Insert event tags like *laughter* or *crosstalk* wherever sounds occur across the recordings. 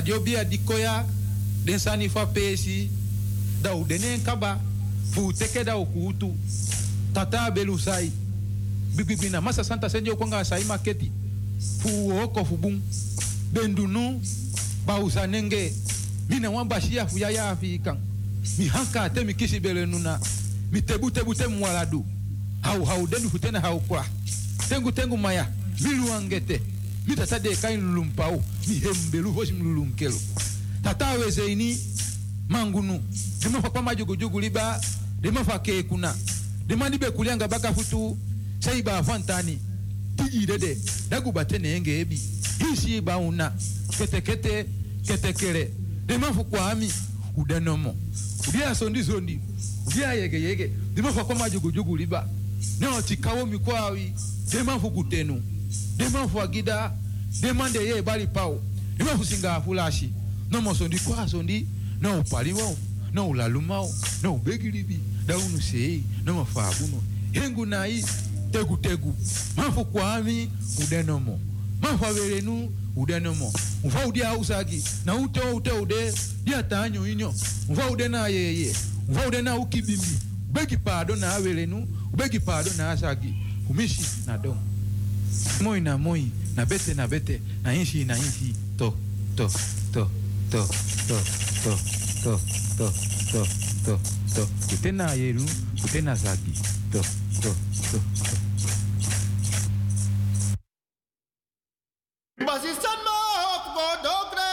dat a di koya den sani fa pesi da u denen kaba fu teke da ukutu tata belu sai bibibina masa santa senjo kwanga sai maketi fu oko fu bum bendunu bausa nenge mina wan bashia fu ya ya afikan mi hanka te mi kisi bele nuna mi tebu tebu te mwaladu hau hau denu futena hau kwa tengu tengu maya milu angete yuda sa de kain lulum o mi hembelu lulum kelo. tata weze ini mangunu dema kwa majugujugu liba dema fa ke kuna. Dema ni be kulianga baka futu sai ba fantani. Tigirede dagubate nenge ebi. Hisi ba una. Kete kete kete kere. Dema fukwa ami udanomo. Udia sondi sondi. Udia yege yege. Dema fa kwa majugujugu liba. Nyo tikawo mikwawi dema fukutenu dema fu agida dema de ye bali pau dema fu singa fulashi. No mo sondi kwa sondi no upaliwo no ulalumao no ubegilibi. Daunu sei no mafabuno. Hengu nai tegu tegu. Mafu kwami udenomo mafu averenu udenomo ufa udia usagi. Na ute ute ude. Dia tanyo inyo. Ufa ude na yeye ufa ude na ukibimbi. Ubegi pado na averenu ubegi pado na asagi. Kumishi na dom moi na moi na bete na bete na inshi na inshi to to to to to to to to to to to kute na yeru kute na zagi to to to to Basistan ma hop go dogre.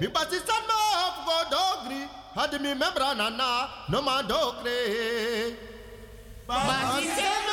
Mi basistan ma hop go dogri. Had mi membra nana no ma dogre. Basistan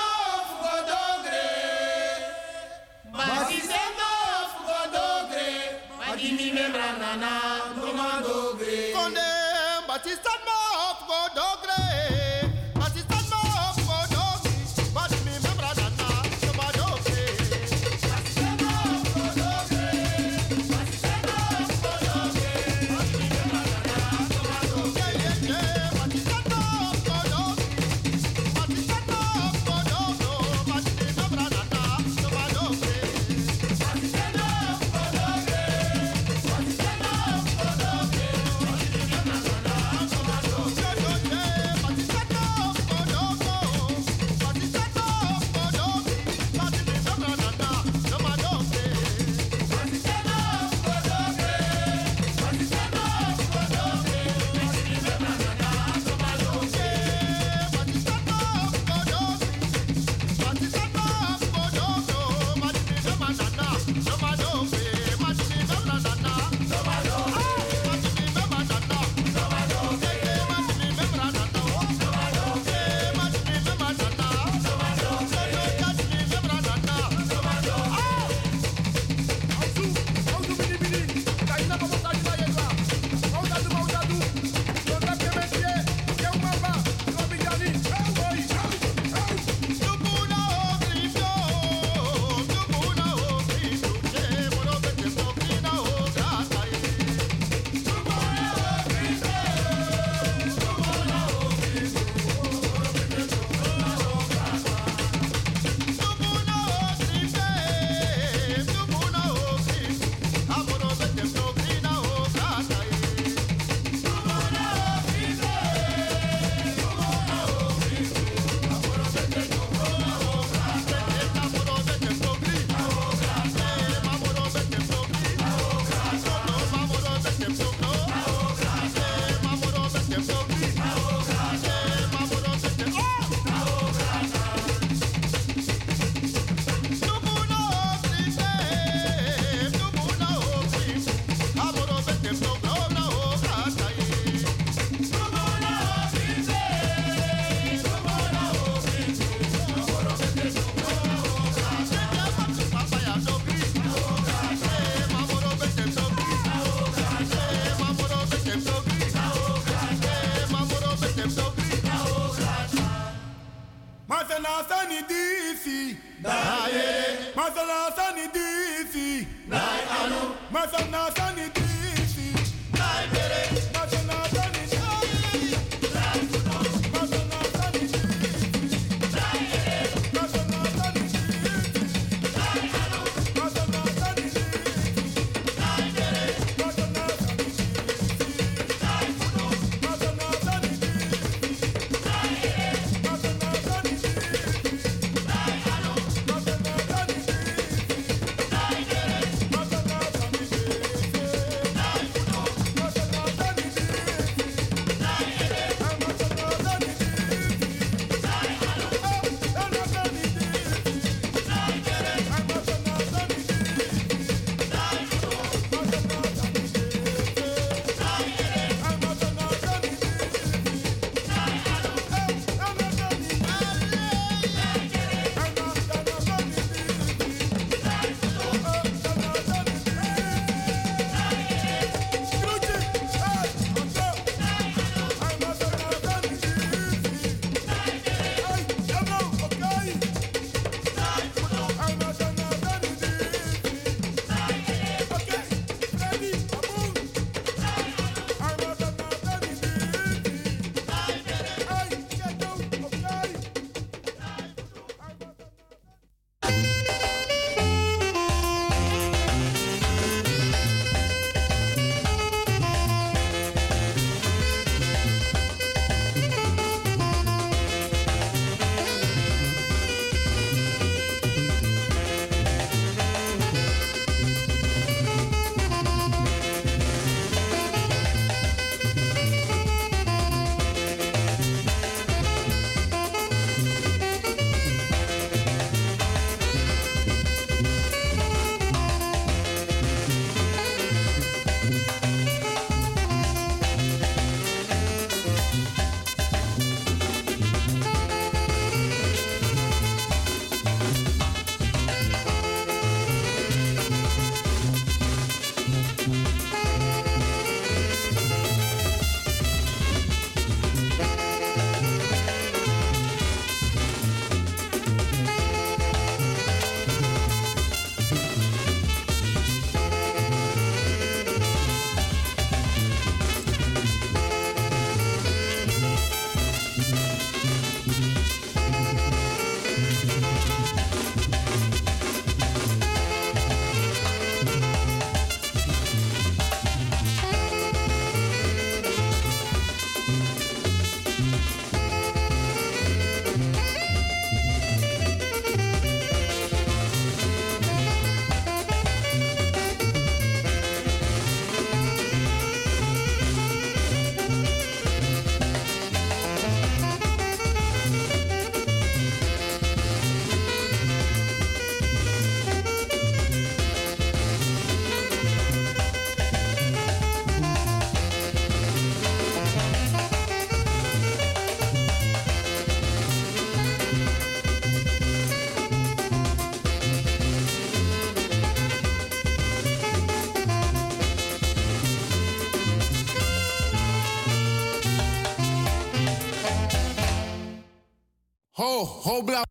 ho, ho, blau.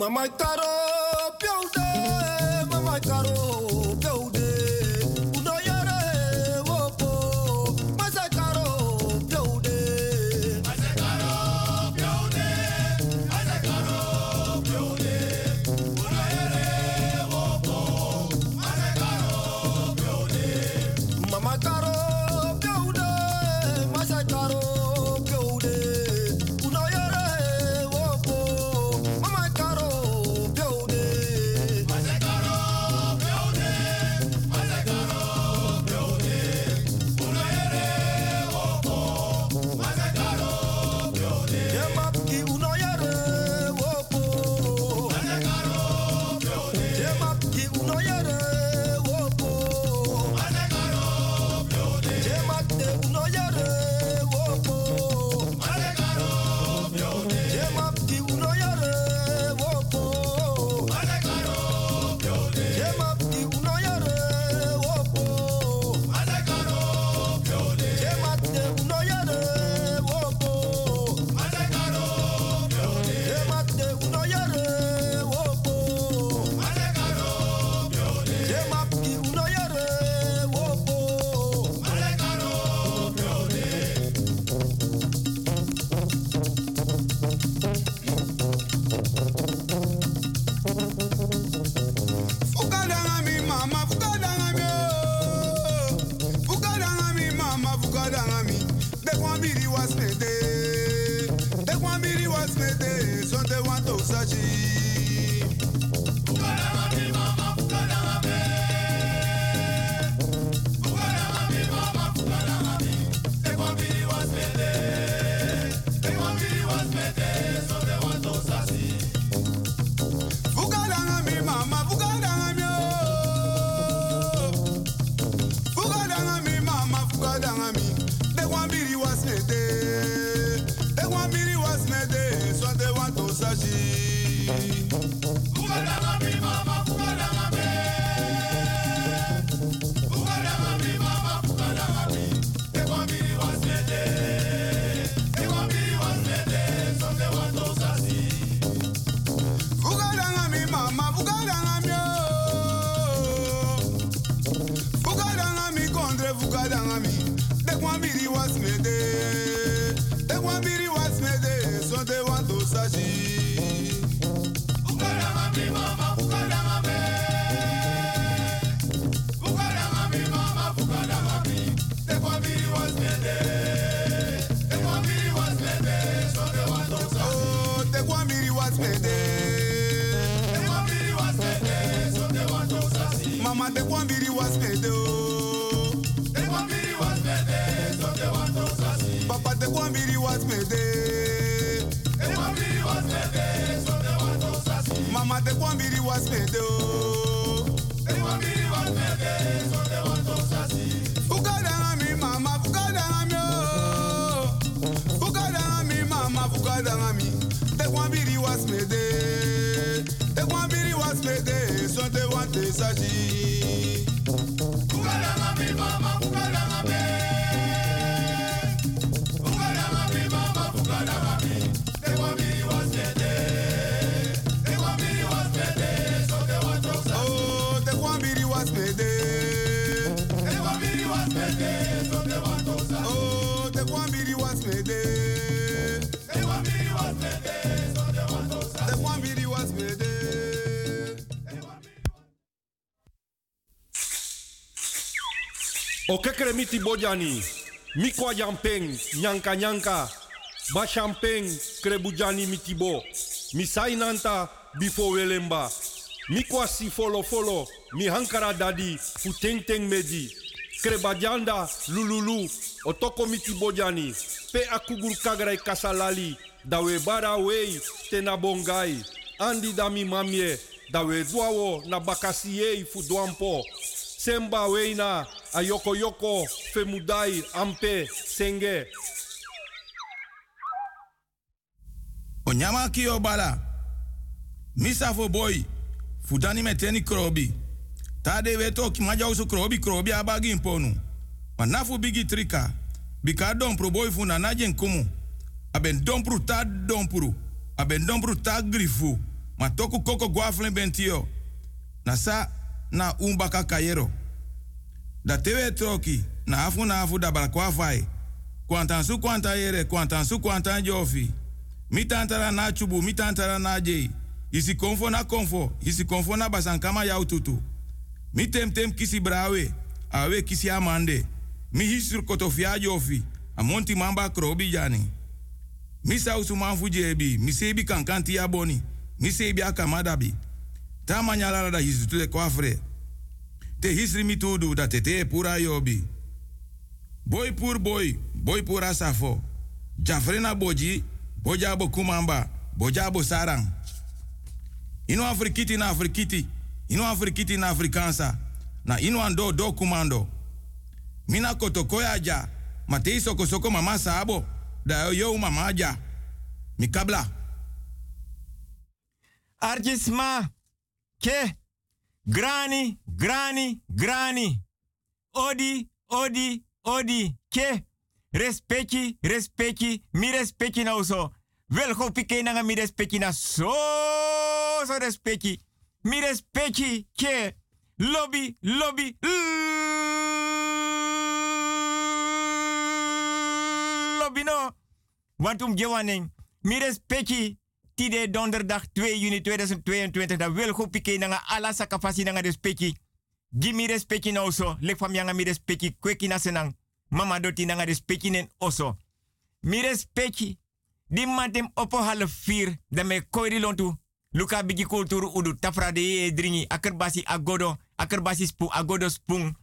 Mama, I thought da mami. They want was me day. They want biri was me day. So they want this aji. Kukala mami mama, kukala mami. O kekere miti bojani. Mikwa jampeng, nyanka nyanka. Ba champeng, krebujani mitibo. Misainanta, bifo welemba. Mikwa si folo folo, mi hankara dadi, futenteng medi. Krebajanda, lululu, otoko mitibojani. Pe akugur kagrai kasalali, dawe bara wei, tena bongai. Andi dami mamie, dawe duawo na bakasiei fuduampo. Semba wei na a yoko femudai ampe senge. Onyama kio bala. Misa fo boy. Fudani meteni krobi. Tade weto ki maja usu krobi krobi abagi imponu. Manafu bigi trika. Bika dompro boy fu na najen kumu. Aben dompru ta dompru. Aben dompru ta grifu. Ma toku koko guaflen bentio. Na umba na umbaka kayero. Da tewe troki. Na afu na afu da balakwa fai. Kwantan su kwanta yere, kwantan su kwantan jofi. Mi tantara na chubu, mi tantara na jei. Isi konfo na konfo, isi konfo na basankama ya tutu. Mi temtem tem kisi brawe, awe kisi amande. Mi hisur kotofia jofi, amonti mamba krobi jani. Mi sausu manfu jebi, mi sebi kankanti ya boni, mi sebi akamadabi. Ta manyalala da hisu tule kwafre. Te hisri mi tudu da tete pura yobi. Boy pur boy, boy pur asafo. Jafre Jafrena boji, boja bo kumamba, boja bo sarang. Ino afrikiti na afrikiti, ino afrikiti na afrikansa, na ino ando do kumando. Mina kotokoya ja, matei soko soko mama sabo, da yo mama ja. Mikabla. Arjisma, ke, grani, grani, grani. Odi, odi, odi, ke. Respecti, respecti, mi respecti na uso. Wel go pike na mi respecti na so, so respecti. Mi respecti, ke. Lobby, lobby, lobby no. Want um gewaning. Mi respecti, tide donderdag 2 juni 2022 da wel go pike na ala sakafasi na respecti. Gimi respecti na uso. Lek fam yanga mi kweki na senang. Mama doti nanga respecti nen oso. Mi respecti. Di mantem opo half vier. Da me koiri lontu. Luka bigi kulturu udu tafra de ye dringi. Akerbasi agodo. Akerbasi spoon. Agodo spoon.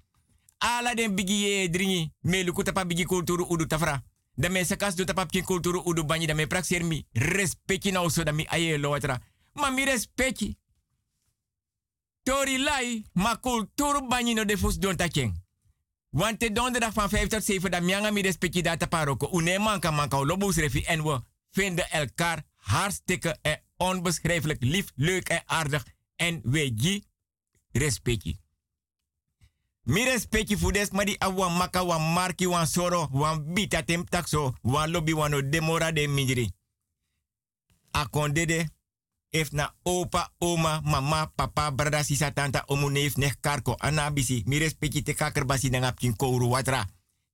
Ala den bigi ye dringi. Me luku tapa bigi kulturu udu tafra. Da me sakas do tapa pkin kulturu udu banyi. Da me praxer mi. Respecti na oso da mi aye lo watra. Ma mi respecti. Tori lai. Ma kulturu banyi no defus don takeng. Want de donderdag van 5 tot 7 dat mianga mi respecti data paroko. Une manka manka lobus refi en we vinden elkaar hartstikke en onbeschrijfelijk lief, leuk en aardig. En we gi respecti. Mi respecti voor des maar die awa maka wan marki wan soro wan bita tem takso wan lobby wan no demora de midri. Akondede if na opa, oma, mama, papa, brada, sisa, tanta, omu, neef, nech, karko, anabisi, mi respecti te kaker basi na ngap kin kouru watra.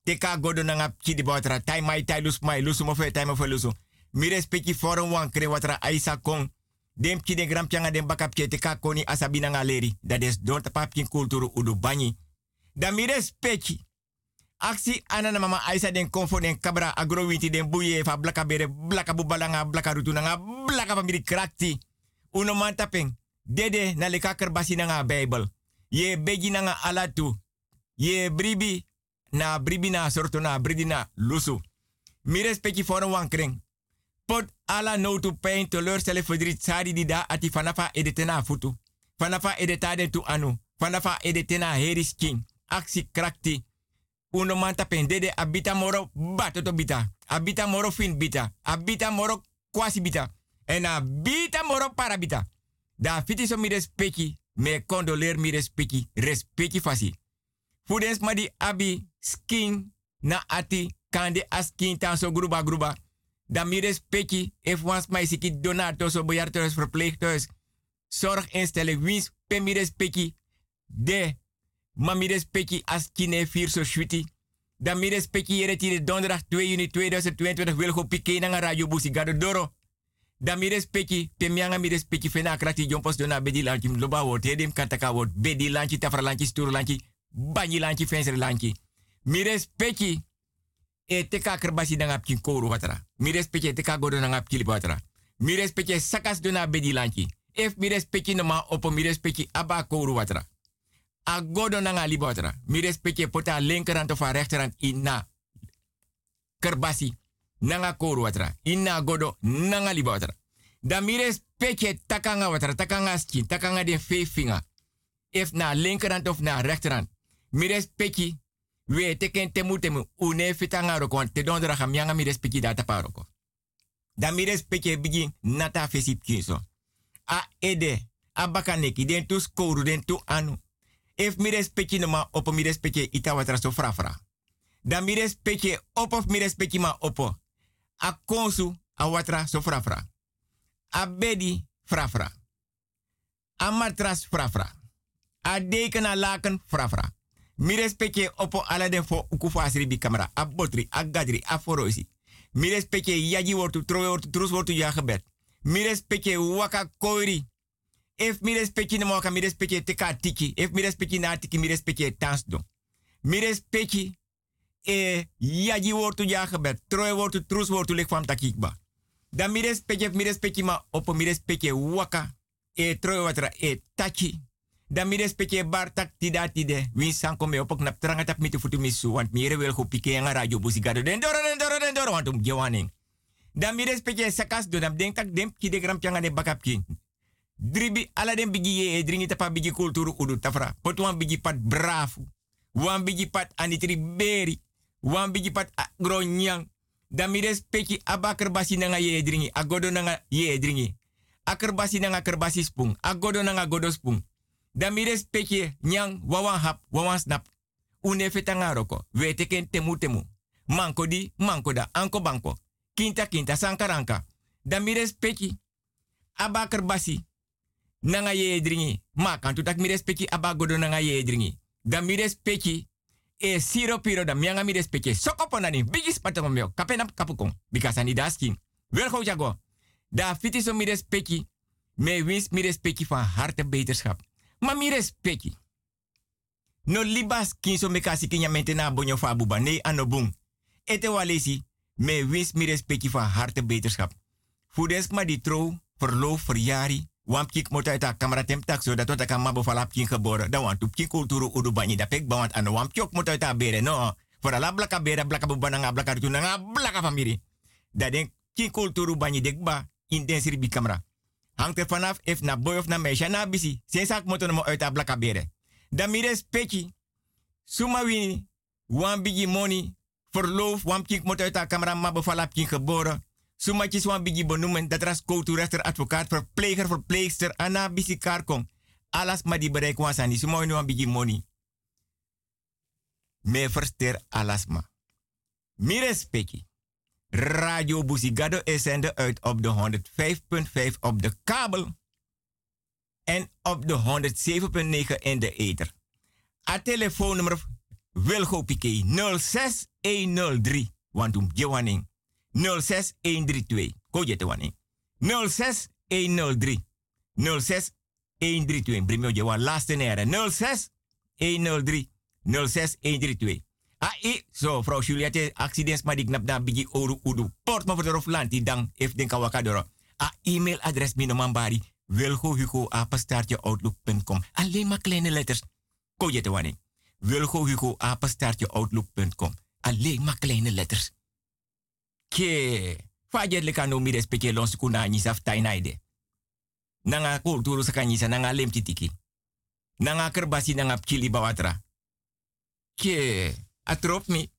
Te ka godo na ngap kidi watra, tai mai, tai lus mai, lusu tai mo fe lusu. Mi forum wan kre watra, aisa kong. Dem kide gram pianga dem bakap te ka koni asabi na ngaleri. Dat is don tapap kin kulturu udu banyi. Da mi respecti. Aksi anana mama aisa den konfo den kabra agrowinti den buye fa blaka bere blaka bubalanga blaka rutu nga blaka pamiri krakti. Uno man tapeng. Dede na leka kerbasi nga Bible. Ye begi nga alatu. Ye bribi na bribi na sorto na lusu. Mi respecti voor een wankring. Pot ala no to pain teleurstellen verdriet sari di da ati fanafa edetena futu. Fanafa edetade tu anu. Fanafa edetena king. Aksi krakti. Uno man tapen dede abita moro batoto bita. Abita moro fin bita. Abita moro kwasi bita. En abita moro parabita. Da fiti so mi respecti. Me condoleer mi respecti. Respecti fasi. Fudens ma di abi skin na ati kande askin tan so gruba gruba. Da mi respecti. If wans mij siki donato so bejaardenhuis verpleeghuis. Zorginstelling wins pe mi respecti. De Ma mi respecti as kine vier so shwiti. Dan mi respecti yere tiri donderdag 2 juni 2022 wil go pike na radio busi gado doro. Dan mi respecti te mianga mi respecti fena krati jompos dona bedi lanchi loba wot hedim kantaka wot bedi lanchi tafra lanchi sturu lanchi banyi lanchi lanchi. Mi respecti e teka na ngap koru watra. Mi respecti e teka godo na ngap kili watra. Mi respecti sakas dona bedi lanchi. If mi respecti no ma opo mi aba koru watra a godo na nga libotra. Mi respecte pota linkerhand of a rechterhand in na kerbasi. nanga koru watra. Ina godo nanga liba watra. Da mires peche takanga watra, takanga skin, takanga de vijf vinger. If na linkerhand of na rechterhand. Mires pechi, we teken temu temu, une fitanga roko, te dondra ga mianga mires pechi data paroko. Da mires peche bigi nata fesip kinso. A ede, a bakaneki, den tu skoru, den tu anu. If mires pechi noma opo mires peche ita watra so fra fra. Da mires peche opo of mires pechi ma opo. A konsu a watra so fra fra. A bedi fra fra. A matras fra fra. A deken a laken fra fra. Mi respecte opo ala den fo uku asri bi camera. A botri, a gadri, a. Mi yaji wortu, wortu, trus wortu. Mi waka koiri. If mi respecte ne moka mi respecte teka tiki. If mi respecte na tiki mi respecte tans do. Mi respecte e yaji wortu ya gebed. Trowe wortu, trus wortu lek fam takikba. Dan mi respecte, mi respecte ma opo mi waka. E trowe watra e tachi dan mi respecte bartak tida tide opok nap tranga tap mitu futu want mire wel go pike nga radio busi gado den doro den doro den doro want um gewaning dan mi respecte sakas do dan denk tak dem ki de gram pianga dribi ala den bigi ye e dringi tapa bigi kulturu udu tafra. Pot bigi pat brafu. Wan bigi pat anitri beri. Wan bigi pat gronyang dan mi basi nanga ye e dringi. Agodo nanga ye e dringi. Akerbasi nanga kerbasi spung. Agodo nanga godo spung. Dan mi nyang wawan hap wawan snap. Une fetanga roko. Wete ken temu temu. Manko di manko anko banko. Kinta kinta sankaranka respecte aba kerbasi nanga ye dringi ma kan tutak mi respecte aba godo nanga ye dringi dan mi respecte e siro piro da mianga mi respecte sokopo nani bigis patongo meo kapenap kapukong bikasani daskin wel jago da fitiso mi respecte me wins mi respecte van harte beterschap Ma mi respecti. No libas kinso me kasi kinya mente na bonyo fa buba. Anobung. Ete walesi, me wins mi respecti van harte beterschap. Fudesk ma di trouw, verloof. Wam kik mota eta kamera tem tak so dat wat kan mabo falap kin geboren. Dan want kin kulturu udu banyi da pek bawant wam kyok mota eta bere no. Voor ala blaka bere blaka buba nga blaka tu nga blaka famiri. Da den kin kulturu banyi dekba intensir bi kamera. Hangt er vanaf if na boy of na meisje na bisi. Zijn zaak moeten we uit de blaka beren. Dan mire speki. Suma wini. Wan bigi money. Verloof. Wan kink moet uit de camera maar bevalap kink geboren. Suma kis wan bigi benoemen. Dat ras rechter, advocaat, verpleger, verpleegster. Ana bisi karkong. Alas ma di bereik. Suma wini wan bigi money. Me verster alas ma. Mire speki. Radio Busigado is zender uit op de 105.5 op de kabel en op de 107.9 in de ether. A telefoonnummer Wilgo Piqué 06103. Want um Johanning 06132. Ko je te wanning 06103. 06132. Brimio Johan laatste nere 06103. 06132. Ai, so, vrouw Juliette, accidents maar die knap dan bigi oru udu. Port me voor de roflanti dan, if den kawakadoro. A e-mailadres minomambari, wilgo hugo outlook.com. Alleen maar kleine letters. Ko je te wanneer. Wilgo hugo outlook.com. Alleen maar kleine letters. Ke, fajet leka no mi respecte lons kuna nisaf tainaide. Nanga kulturu sakanyisa nanga lemtitiki. Nanga kerbasi nanga pkili bawatra. Ke, Atrop mi.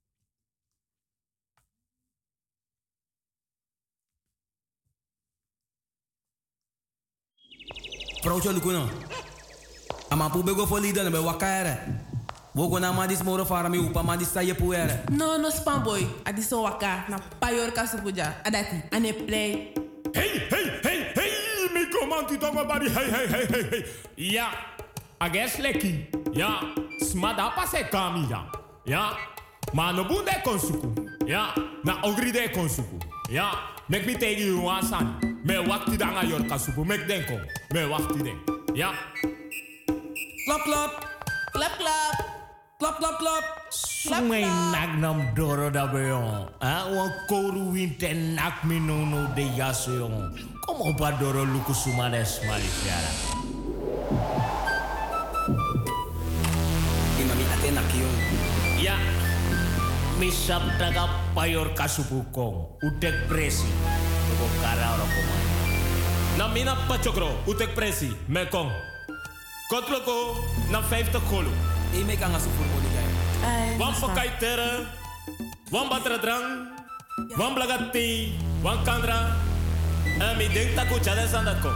Vrouwtje lukuno. Ama pu bego fo lida be wakare. Wogo na madis moro fara mi upa madis sa ye puere. No no spam boy. Adiso waka na payor kasupuja. Adati ane play. Hey hey hey hey mi komanti tongo bari hey hey hey hey hey. Ja. Ages leki. Ja. Smada pase kami ja. Ja. Maar no bunde konsuku. Ja. Na ogri de konsuku. Ja. Mek mi tegi you wasan. Me wakti danga yor kasupu. Mek denko. Me wakti den. Ja. Klap klap. Klap klap. Klap klap klap. Sumay nagnam doro da beyon. Ah, wan koru winte nak mi no no de yaso yon. Como pa doro luku sumades malisiara. Imami ate nak yon. Ja. misap taga payor kasupukong. Utek presi. Tuko kara ora komai. Na mina pachokro, utek presi, mekong. Kotloko, na 50 kolo. E me kan asu voor modi kaya. Wan pakai tere, wan batra drang, wan blagati, wan kandra. En mi denk taku ko.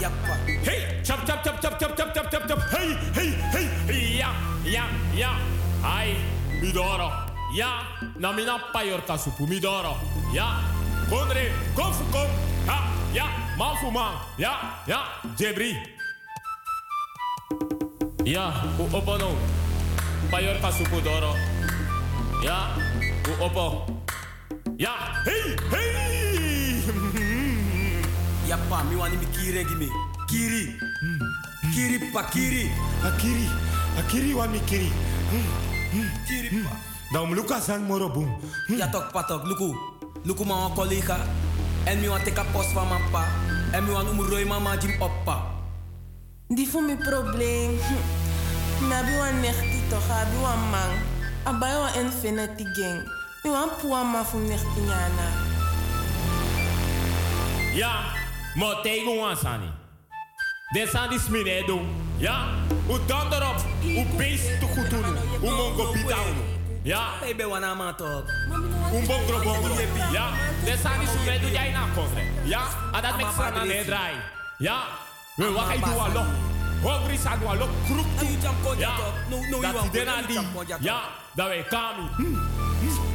Yappa. Hey, chap chap chap chap chap chap chap chap chap. Hey, hey, hey. Ja, ja, ja. Ai, midoro. Ja, na mina payor kasupu midoro. Ja, kondre, konfu kom. Ha, ja, man fu man. Ja, ja, jebri. Ja, u opo no. Payor kasupu doro. Ja, u opo. Ja, hey, hey. *laughs* Yappa, mi wani mi kiri gi me. Kiri. Kiri pa kiri. Akiri, akiri wa mi kiri. Kiri pa. Dan luka sang moro boom. Ja tok patok, luku. Luku ma wan collega. En mi wan teka post van mijn pa. En mi wan umroi mama jim oppa. Die fu mi problem. *laughs* Mi abi wan nechti toch, abi wan man. Abai wan infinity gang. Mi wan puwa ma fu nechti. Ja, mo tegen nou wan sani. Ja, u erop? u beest te goed doen. U nou. mongo bidown. Ja. Ik nou. ben een man toch. Un bongro bongro. Ja, den sani smine do jij na kofre. dat adat mek sana het draai. Ja. We wakai dua lo. Hobri sa dua lo. Kruk tu. ja, Dat dena di. Ya. Da we kami.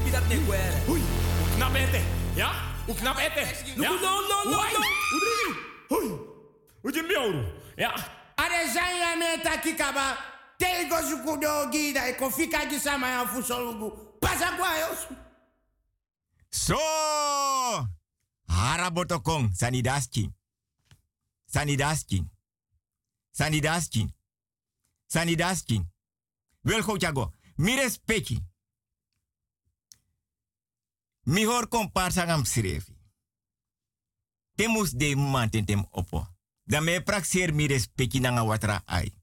Pidat ne kwere. Hui. Knap ete. ja. U knap ete. No no no no. Hoi. Hui. Uji mioru. Ya. Are zanya me takikaba. Tego zukudo gida e kofika gisama ya fusolugu. Pasa kwa yosu. So! Haraboto kong sanidaski. Sanidaski. Sanidaski. Sanidaski. Wel goed, Jago. Mi respecti. Mi hoor komparsa. Temus de manten tem opo. Da me praxer mi respecti nanga watra ai.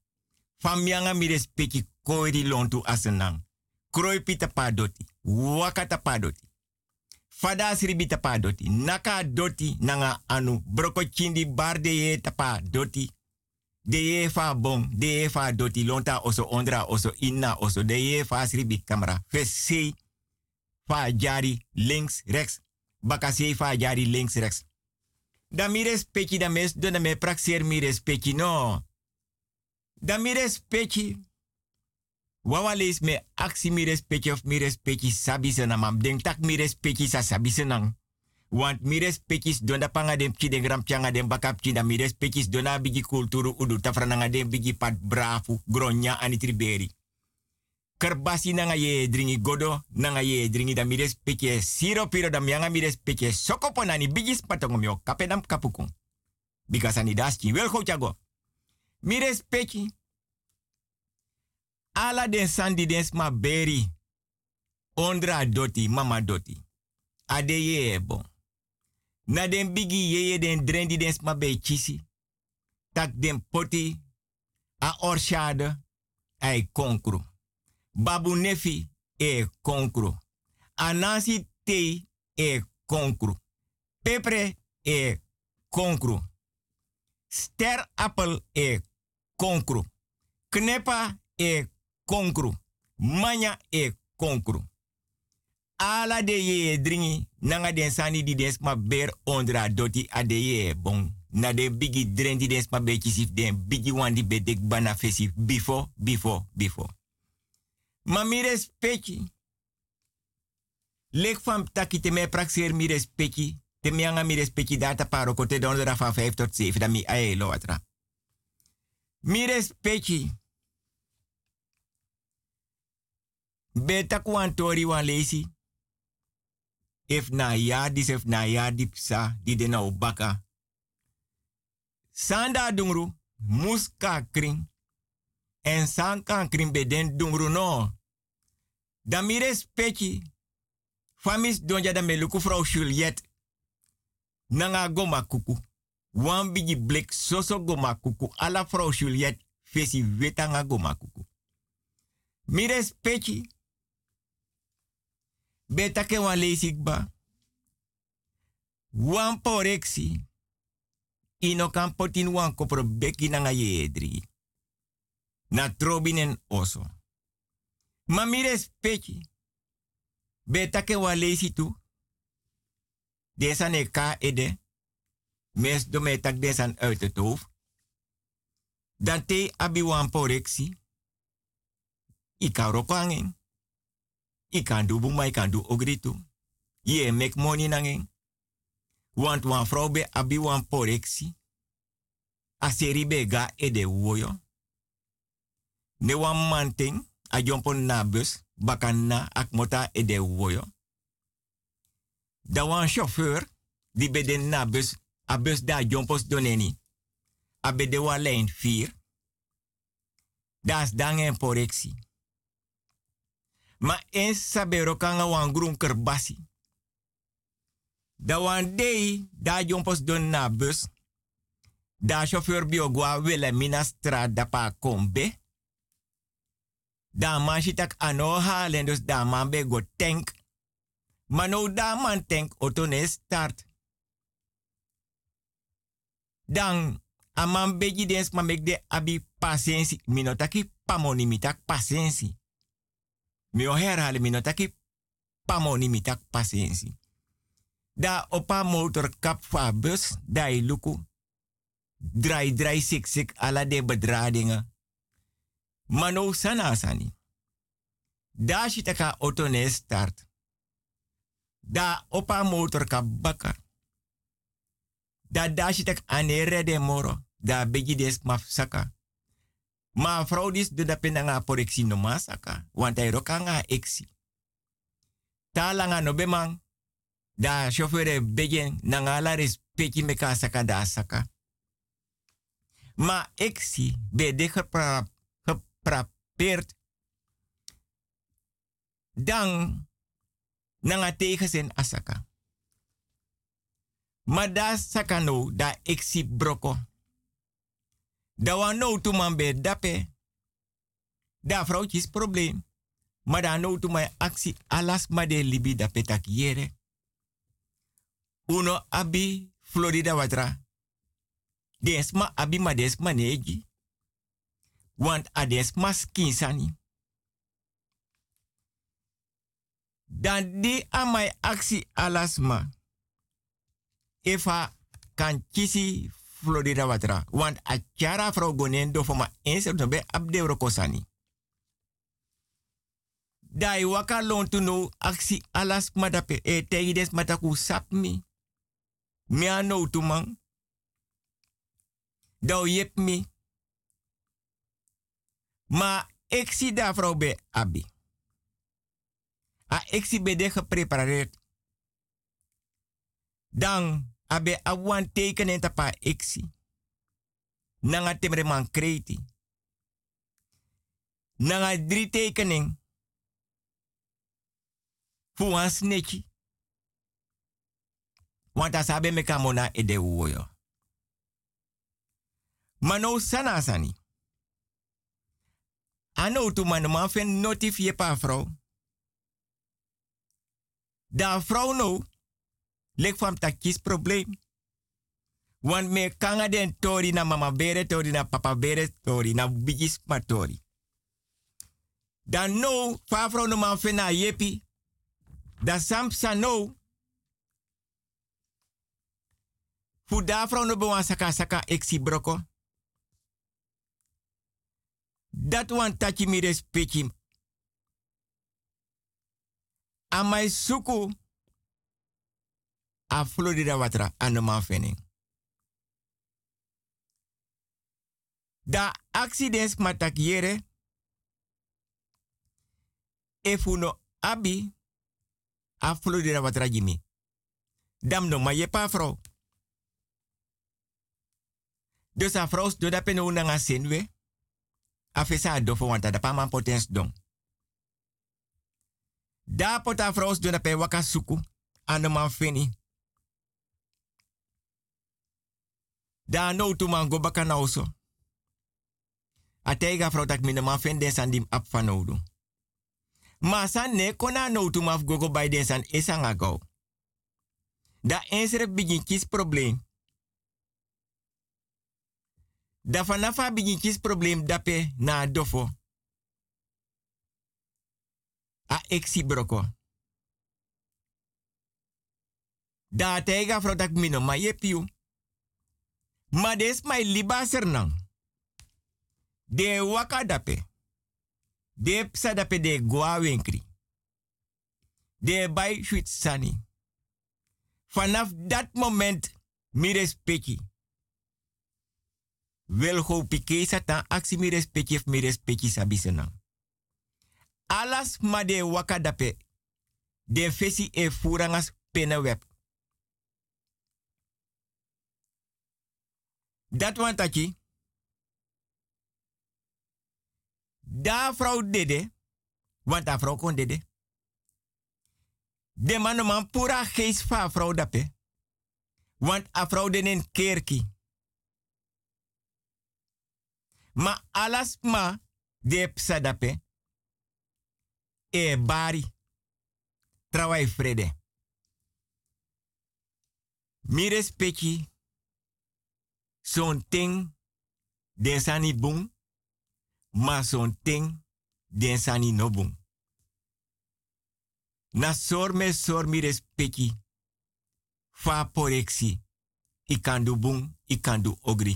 Famianga mi respecti koiri lontu asenang. Kroi pita padoti. Wakata padoti. Fada sribi tapa doti. Naka doti nanga anu. Broko chindi bar de ye tapa doti. De fa bon. De fa doti. Lonta oso ondra oso inna oso. De ye fa sribi camera. Fesi. Fa jari links rechts. Bakase fa jari links rechts. Da mi respecti da mes do na me praxer mi respecti no. Da. Wawa lees me aksi mi respecti of mi respecti sabi senang mam. Denk tak mi sa sabi. Want mi respecti donda panga dem pchi den gram changa dem bakap dona bigi kulturu udu tafrananga dem bigi pat brafu gronya anitriberi. Kerbasi nanga ye dringi godo nanga ye dringi da mi siro piro da mianga mi respecti sokopo nani bigi spatongom yo kapedam kapukung. Because ani daski wel go chago. Mi ala den sandi den sma beri. Ondra doti, mama doti. Ade ye e bon. Na den bigi ye den drendi den sma be chisi. Tak den poti. A orshade. Ai konkru. Babu nefi e konkru. Anasi te e konkru. Pepre e konkru. Ster appel e konkru. Knepa e konkru. Manya e konkru. Ala de ye dringi nanga den sani di den sma ber ondra doti a de ye bon. Na de bigi drendi den sma be kisif den bigi wandi be dek bana fesif before, before, before. Ma mi respecti. Lek fam taki te me praxer mi respecti. Te mi anga mi respecti data paro kote dondera van 5 tot 7 da mi atra. Mi respecti. Beta kwantori wan lesi. If na ya dis na dipsa di de na. Sanda dungru muska kring. En san beden dungru no. Da mi respecti. Famis donja da me luku vrouw Juliet. Nanga goma kuku. Wan bigi blik soso goma kuku. Ala vrouw Juliet fesi wetanga goma kuku. Mi respecti. Beta ke wan leesik ba. Wan poreksi. Ino kan potin beki nanga yedri. Na trobinen oso. Ma mi respecti. Beta ke wan leesi tu. Desa ne ka ede. Mes do me tak desan uit het hoofd. Dan te abi wan poreksi. I kan rokwangin. I kan do buma, i kan do ogritu. Ye make money nangin. Want wan vrouw be abi wan poreksi. A seri be ga ede woyo. Ne wan manting a jompon na bus. Bakan na akmota ede woyo. Da wan chauffeur di beden na bus. Bus da jompos doneni. A bede wa lijn 4. Das dan en poreksi. Ma eens sabero kanga wan groen kerbasi. Da wan dei, da jompos don na bus. Da chauffeur biogwa wille mina straat da pa kombe. Da man shitak ano halen dus da man be go tank. Maar nou da man tank auto ne start. Dan a man beji dens ma mek de abi patiëntie. Minotaki pamoni mitak patiëntie. Mi o herhalen minotaki pamoni mitak patiëntie. Da opa motor kap fa bus, da i luku. Draai, draai, sik, sik, ala de bedradingen. Mano sana sani. Da shitaka auto ne start. Da opa motor kap. Da da shitak ane rede moro. Da begi des maf saka. Ma vrouw dis de dape nga porexi no masaka. Want hij roka nga eksi. Ta langa no bemang. Da chauffeur begen nanga la respecti meka saka da saka. Ma eksi be de gepra, geprapeerd. Dan nanga tegenzin asaka. Ma da saka no da eksi broko. Da wan nou tu man be dape. Da vrouwtjes probleem. Maar da nou tu mijn actie alas ma de libi da petak yere. Uno abi Florida watra. Desma abi ma desma neji. Want a desma skinsani. Dan di amai actie alas ma. Efa kan kisi Florida watra. Want a chara vrouw gonen do foma no be abde rokosani. Dai waka lon to no aksi alas madape e teides mataku sapmi. Mi ano tu man. Mi. Ma eksi da vrouw be abi. A eksi be de. Dan abe awan tekenen tapa eksi. Nanga temre man kreti. Nanga drie tekening. Wan sneki. Want abe me kamona e de uoyo. Mano sana sani. Ano tu man man fen notifie pa vrouw. Da vrouw no lek van takis probleem. Want me kanga den tori na mama bere tori na papa bere tori na bigis ma tori. Dan no, fa vrouw no man fena yepi. Da samsa no. Fu da vrouw no saka saka eksi broko. Dat wan tachi mi respecti. Amai suku a Florida watra anoman fening. Da accidents matak yere. Efuno abi a Florida watra jimi. Dam no ma je pa vrouw. Dus a vrouw do da peno nga senwe. A fesa do fo wanta da pa man potens don. Da pota do da pe waka suku. Anoman feni. Da no tu man go baka nauso. A teiga vrouw tak mine man dim ap van oudu. Ma san ne kona no tu maf gogo bij den san esanga go. Da ensere begin kis probleem. Da fanafa begin kis probleem dape na dofo. A eksi broko. Da tega frotak mino ma ye. Ma des mai liba sernang. De waka dape. De psa dape de goa wenkri. De bai shuit sani. Vanaf dat moment mi respecti. Wel go pike satan aksi mi respecti of mi respecti sabisenang. Alas ma de waka dape. De fesi e furangas peneweb. Dat want taki. Da vrouw dede. Want da vrouw kon dede. De man man pura geest van vrouw. Want a vrouw denen kerki. Ma alas ma de psa dape. E bari. Trawai frede. Mi respecti Zo'n ting, den sani bung, maar zo'n ting, den sani no bung. Na sor me sor mi respecti. Fa poreksi. I kan du bung, i kan du ogri.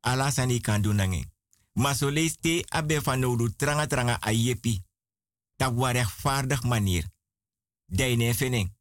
Ala sani kan du nange. Maar so leeste abe van nodu tranga tranga a yepi. Tak wa rechtvaardig manier. Deine feneng.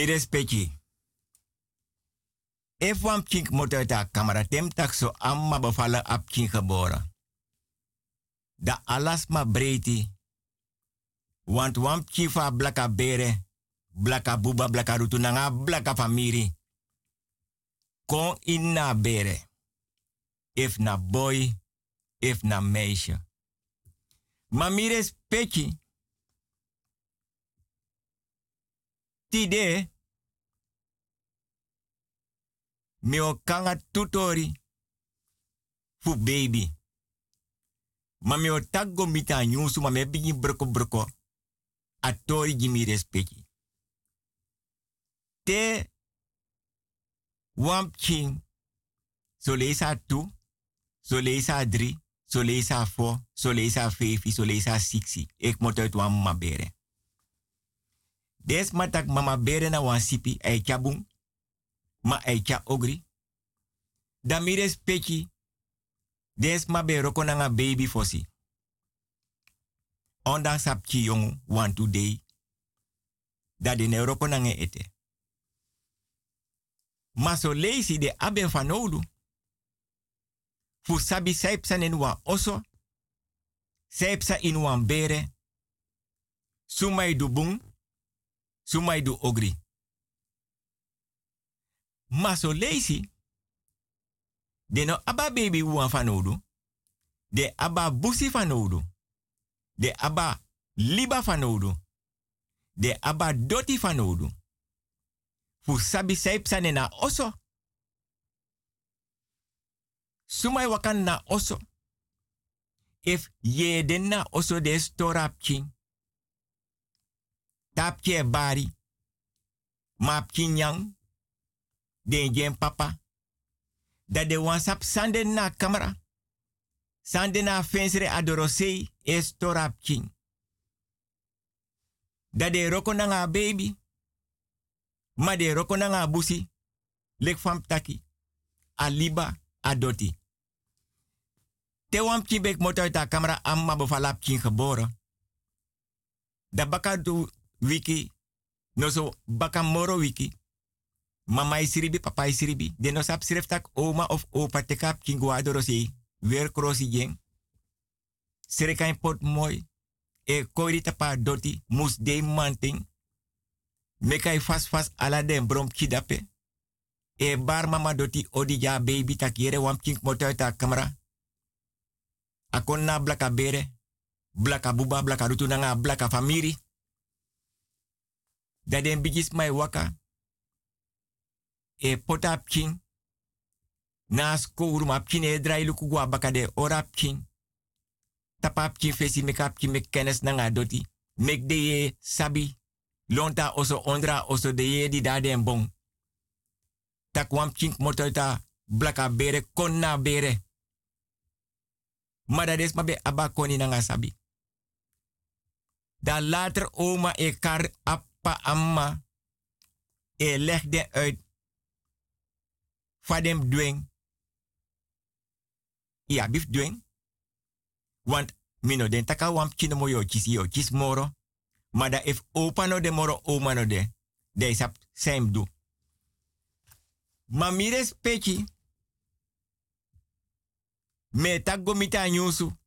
Mi respecti. If wan kink motor ta kamera tem tak so amma bevallen ap kink geboren. Da alas ma breiti. Want wan kifa blaka bere, blaka buba, blaka rutu nanga blaka famiri. Kon in na bere. If na boy, if na meisje. Maar mi respecti. Tide. Mi o kanga tutori. Fu baby. Ma mi o taggo mita nyusu ma broko broko. A tori gimi respecti. Te wamp king. So leesa tu. So leesa drie. So leesa fo. So leesa fefi. So. Des matak mama bere na wan sipi. Chabung. Ma cha ogri. Da mi respecti. Des ma be roko nga baby fosi. Onda sapchi yongu want today. Dat de Europa nange ete. Maar so de aben van nodu. Fu sabi saipsan in wan oso. Saipsa in wan bere. Sumai du bung. Sumai du ogri. Maar so leisi. De no aba baby wan van nodu. De aba busi van nodu. De aba liba van nodu. De aba doti van nodu. Fu sabi saipsa na oso. Sumai wakan oso. If ye den na oso de storapkin. Tapje bari. Mapkin yang. Den papa. Dat de wansap sande na kamera. Sande na fensre adorosei e storapkin. Dat de roko baby. Ma de roko na. Lek fam taki. Aliba adoti. Te wam bek motor ta kamera amma befalap kin geboren. Da baka du wiki. No so baka moro wiki. Mama isiribi, papa isiribi. De no sap sireftak oma of opa te kap kin guadorosi. Weer krosi jeng. Sireka pot mooi. E koiri tapa doti. Mus de manting. Mekai fast fast ala brom kidape. E bar mama doti odi ja baby takiere wam kink motor ta kamera. Akon na blaka bere. Blaka buba, blaka rutu nanga, blaka famiri. Dat den bigis mai waka. E potap king. Na skouru map kin e drai luku gwa baka de orap king. Tapap king fesi mekap king mek nanga doti. Mek de ye sabi. Lonta oso ondra oso de ye di daden bon. Tak wam king motorta blaka bere kon na bere. Maar dat is maar bij Abba Koni nanga sabi. Later oma e kar appa amma. E legde uit. Fadem dwing. Ja, bif dwing. Want mino den taka wam kino mo yo kis yo kis moro. Maar da if opa no de moro oma no de. De sap same do. Ma mires pechi. Me tak mita nyusu.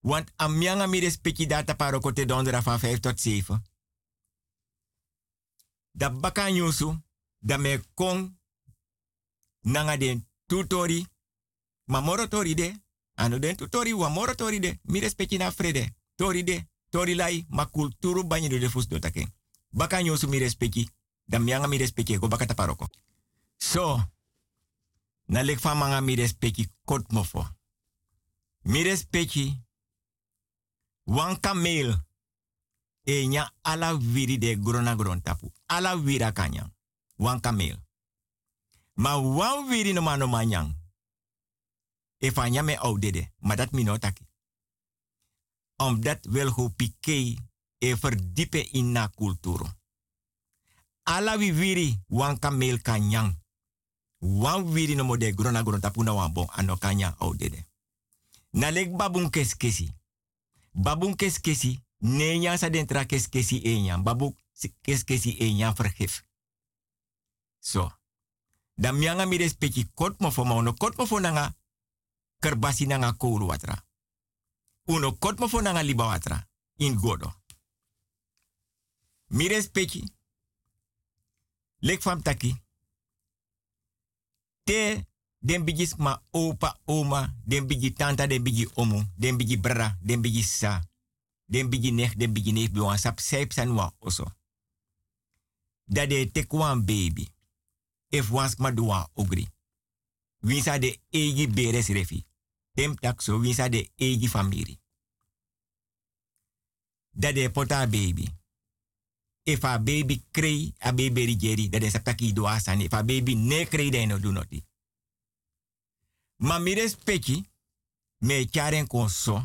Want amyanga mi respecti data paro kote dondera van 5 tot 7. Da baka nyusu, da me kon nanga den tutori. Ma de. Ano den tutori wa de. Mi respecti na frede. Tori de. Tori lai ma kulturu banyi de fus do take. Baka nyusu mi respecti. Da myanga mi respecti go baka taparoko. So, na lek van manga mi respecti kot. Mi respecti wan kameel e nya ala viri de grona gron tapu. Ala vira kanyang. Wan kameel. Ma wan viri no mano manyang. E fanya me oudede. Maar dat taki. Omdat wil go pike e verdiepen in na kulturo. Ala wi viri wan kameel kanyang. Wan wiri no mode grona grona tapuna wan bon ano kanya o dede. Na lek babun keskesi. Babun keskesi nenya sa dentra keskesi enya. Babu keskesi enya vergif. So. Dan mianga mi respecti kot mo fo ma uno kot mo fo nanga kerbasi nanga koulu watra. Uno kot mo fo nanga liba watra. In godo. Mi respecti. Lek fam taki te den bigis ma opa, oma, den bigi tanta, den bigi omu, den bigi bra, den bigi sa, den bigi nech, den bigi neef, biwan sap seip san wa oso. Dat de tek wan baby. If wans ma duwa ogri. Winsa de egi beres refi. Tem tak so de egi famiri. Dat de pota baby. If a baby krei, a baby rigeri, dat is saptaki doa sani. If a baby ne krei, dan no do noti. Ma mi me charen konso,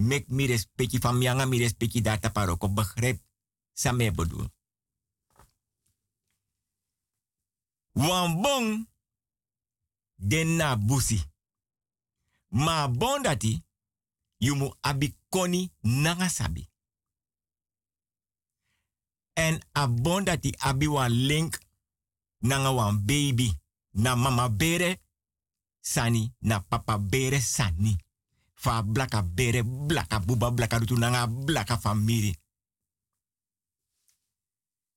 mek mi respecti, van mianga mi respecti data paroko, begrijp, sa me bedoel. Wan bon, den na busi. Ma bon dati, you mu abi koni nanga sabi. En dat die abi wan link nanga wan baby na mama bere sani na papa bere sani. Fa blaka bere blaka buba blaka rutu nanga blaka famiri.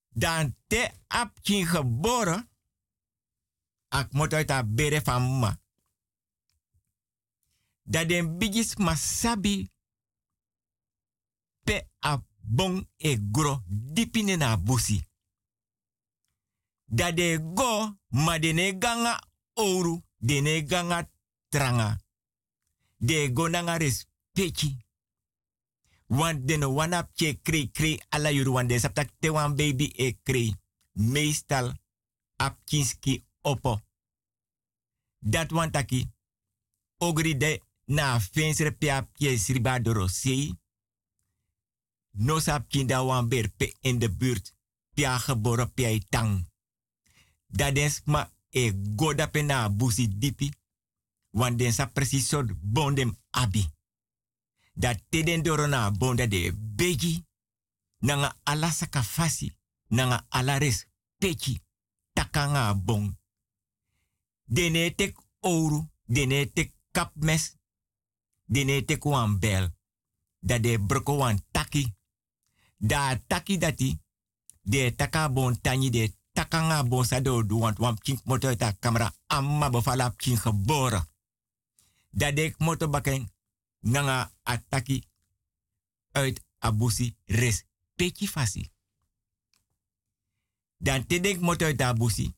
Dan te ap kin geboren. Ak moet uit a bere van ma. Dat den bigis masabi pe a bon e gro dipine na busi. Dat de go ma de ne ganga oru, de ne ganga tranga. De go nanga respecti. Want de no wana pje kri kri ala yuru de saptak te wan baby e kri. Meestal ap kinski opo. Dat wan taki. Ogri de na fensre pia pje sriba doro sei. No sap kinda wan berpe in de buurt. Pia geboren pia tang. Dat ma e goda pe na busi dipi. Want den sa precies soort bondem abi. Dat teden doro na bonda de begi. Nanga ala sakafasi. Nanga ala res peki. Takanga bon. Dene tek ouro. Dene tek kapmes. Dene tek wan bel. Dat de broko wan taki. Da taki dati. De taka bon tani de takanga bon sa do du want wam kink moto ta kamera amma bofala kink geboren. Dat de moto bakken nanga ataki uit abusi res peki fasi. Dan te denk moto uit abusi.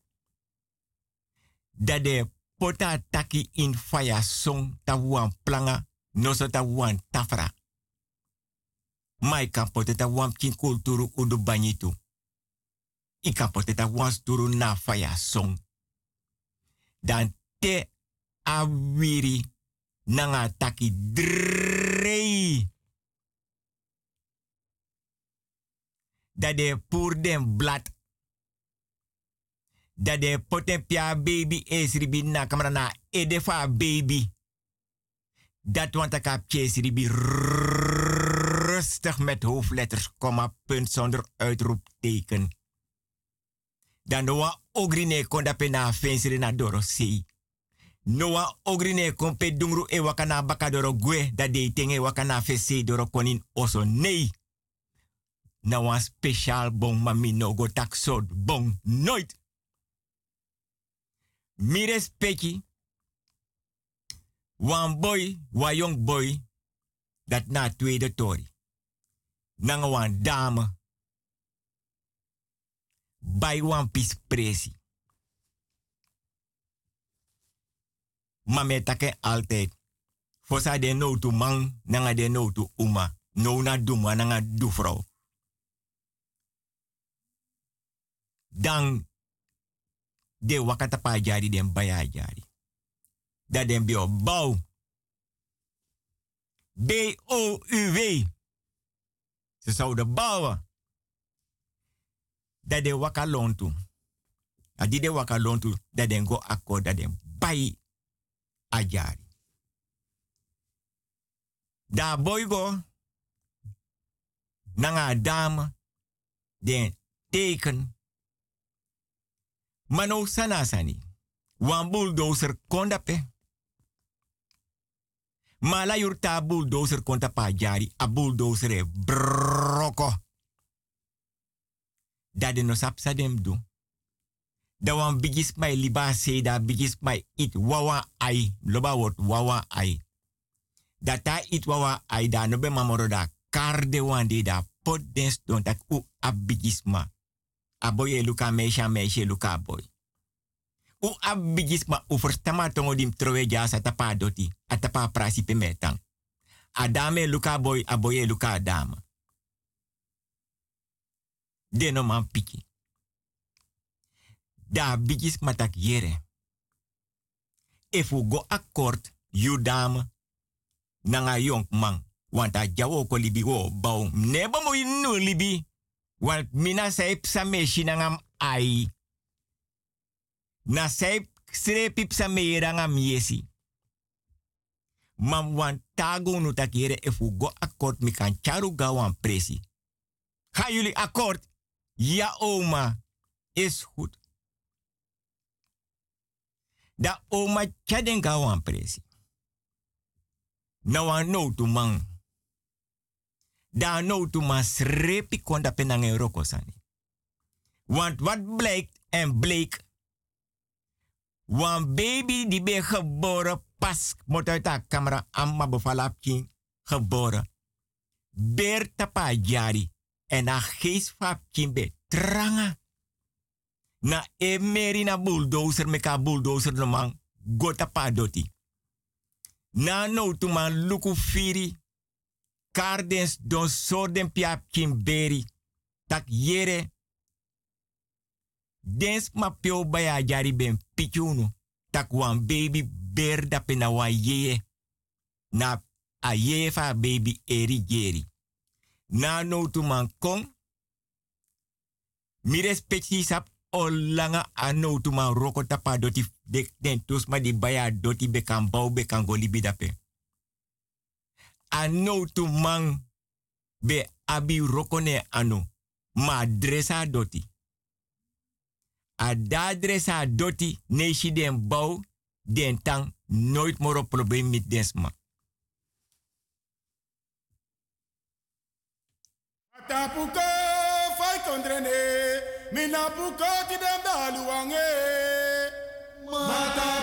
Dat de pota taki in fire song ta wan planga no so ta wan tafra. Mai kan pote ta wan kin kulturu udu banyitu. I kan pote sturu na fire song. Dan te awiri nanga taki drei. Dat de den blad. Dat de poten pia baby is ribi na kamera edefa baby. Dat want ik heb ribi rustig met hoofdletters, komma, punt zonder uitroepteken. Dan noa ogrine konda pe na fensere na doro sei. Noa ogrine kon pe dungru e wakana baka doro gwe da de tenge wakana fese doro konin oso nee. Na wan speciaal bon mami no go tak sod bon nooit. Mi respecti. Wan boy, wan young boy, dat na tweede tori. Nanga wan dame. Bij wan pis presi. Maar me take altijd. Fosa de no to man, nanga de no to uma. No na duma, nanga du. Dan de wakata pa jari den baya jari. Dat den bio bouw. B-O-U-W. Ze zouden bouwen. Dat de waka lontu. Dat die de waka lontu. Dat den go akkoord. Dat den bai ajari. Da boy go. Nanga dame. Den teken. Mano sana sani. Wan bulldozer konda pe. Mala yurta bulldozer konta pa jari. A bulldozer e broko. Da de no sapsa. Da wan bigis liba se da it wawa ai. Loba wot wawa ai. Ta it wawa ai da no be mamoro da kar de wan de da pot den tak u abigis ma. Aboye luka meisha meisha luka boy. U abigis ma u verstama tongo dim trowe jasa tapa doti. Atapa prasi metang. Adame luka boy aboye luka adama. Deno man piki. Da bigis matak yere. If u go akkoord, you dame, nanga yong man. Want a jawo ko libi wo bau. Nebo mo inu libi. Want mina saip sa meshi nangam ai. Na saip sre pip sa meira yesi. Man want tago no takere if we go akkoord mi kan charu gawan presi. Gaan jullie akkoord? Ja, oma. Is goed. Da oma chaden gawan presi. Nou an no tu man. Da no tu man srepi konda penang roko sani. Want wat blijkt en bleek. Want baby die ben geboren pas moet camera amma befalapkin geboren. Beer tapa jari. En a geest fapkin be tranga. Na emeri na bulldozer meka bulldozer no man. Gota pa doti. Na no tu man luku firi. Kardens don sorden piap beri. Tak yere. Dens ma pio baya jari ben pichunu. Tak wan baby ber da. Na a fa baby eri geri. Na no tu man kong. Mi respecti sap o langa a no tu man roko tapa doti de den tus ma di baya doti be kan bau be kan goli bidape. A no tu man be abi roko ne ano. Ma dresa doti. A da dresa doti neshi den bau den tang nooit meer op probleem met fai kondrene, mina puko ti dem daluange. Matapuko.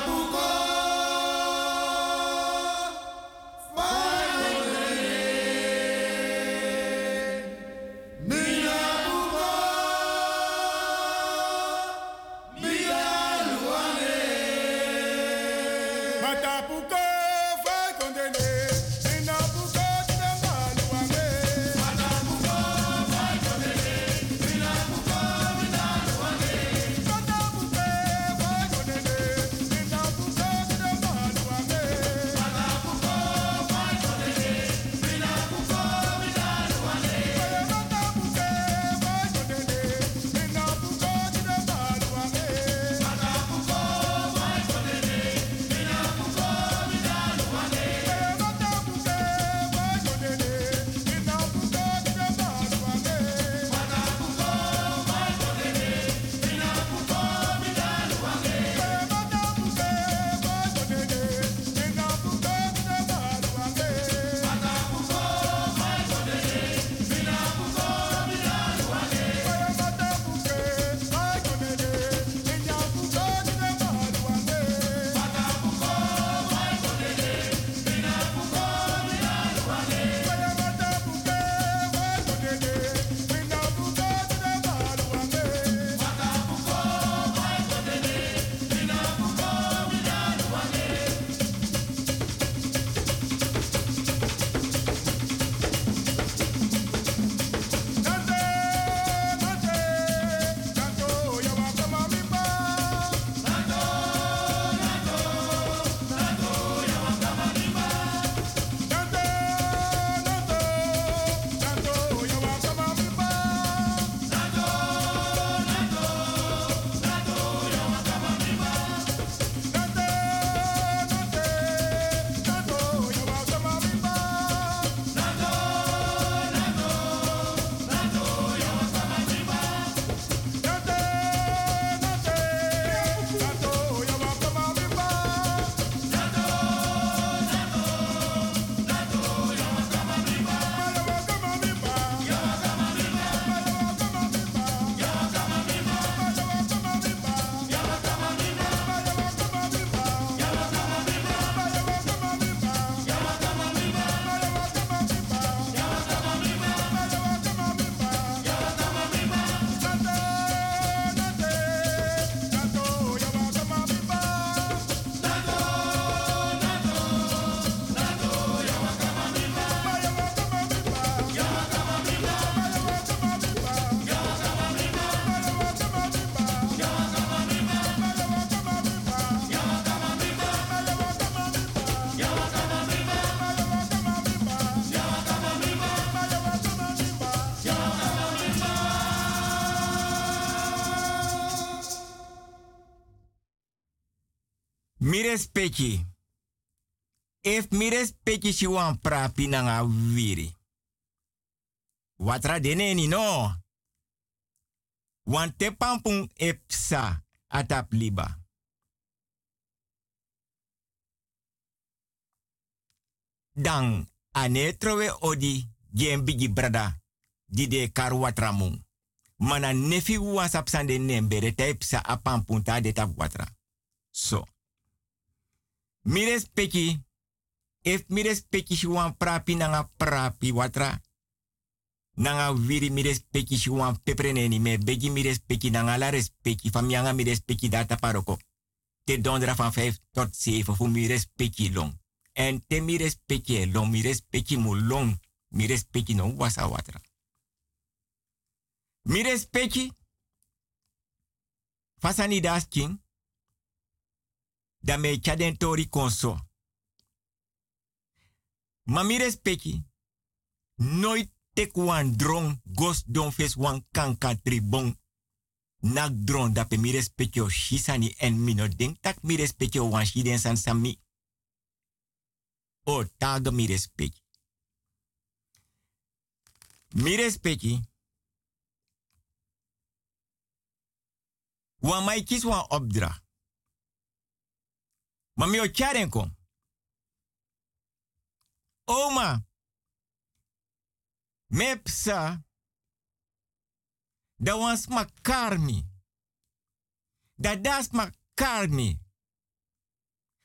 Respecti. If mi respecti si wan prapi nanga wiri. Watra deneni no. Wan te epsa atap liba. Dan ane trowe odi gen bigi brada di de kar watra mung. Mana nefi wasap sande nembere taipsa apampung ta de tap watra. So. Mi respecti if mi respecti si wan prapi nanga prapi watra. Nanga viri mi respecti si wan pepreneni me begi mi respecti nanga la respecti famianga mi respecti data paroko. Te dondra van 5 tot 7 fu mi respecti long. En te mi respecti long mi respecti mu long. Mi respecti no wasa watra. Mi respecti fasani das king. Da me chaden tori konso. Mi respecti. Nooit tek wan gos don fes wan kanka tribong. Nak drong da pe mi respecti o shisani en mino denk tak mi respecti o wan shiden san sami. O tag mi respecti. Mi respecti. Wan mai kis wan opdra. Ma mi kom. Oma. Mepsa. Da wans makarmi. Da das makarmi.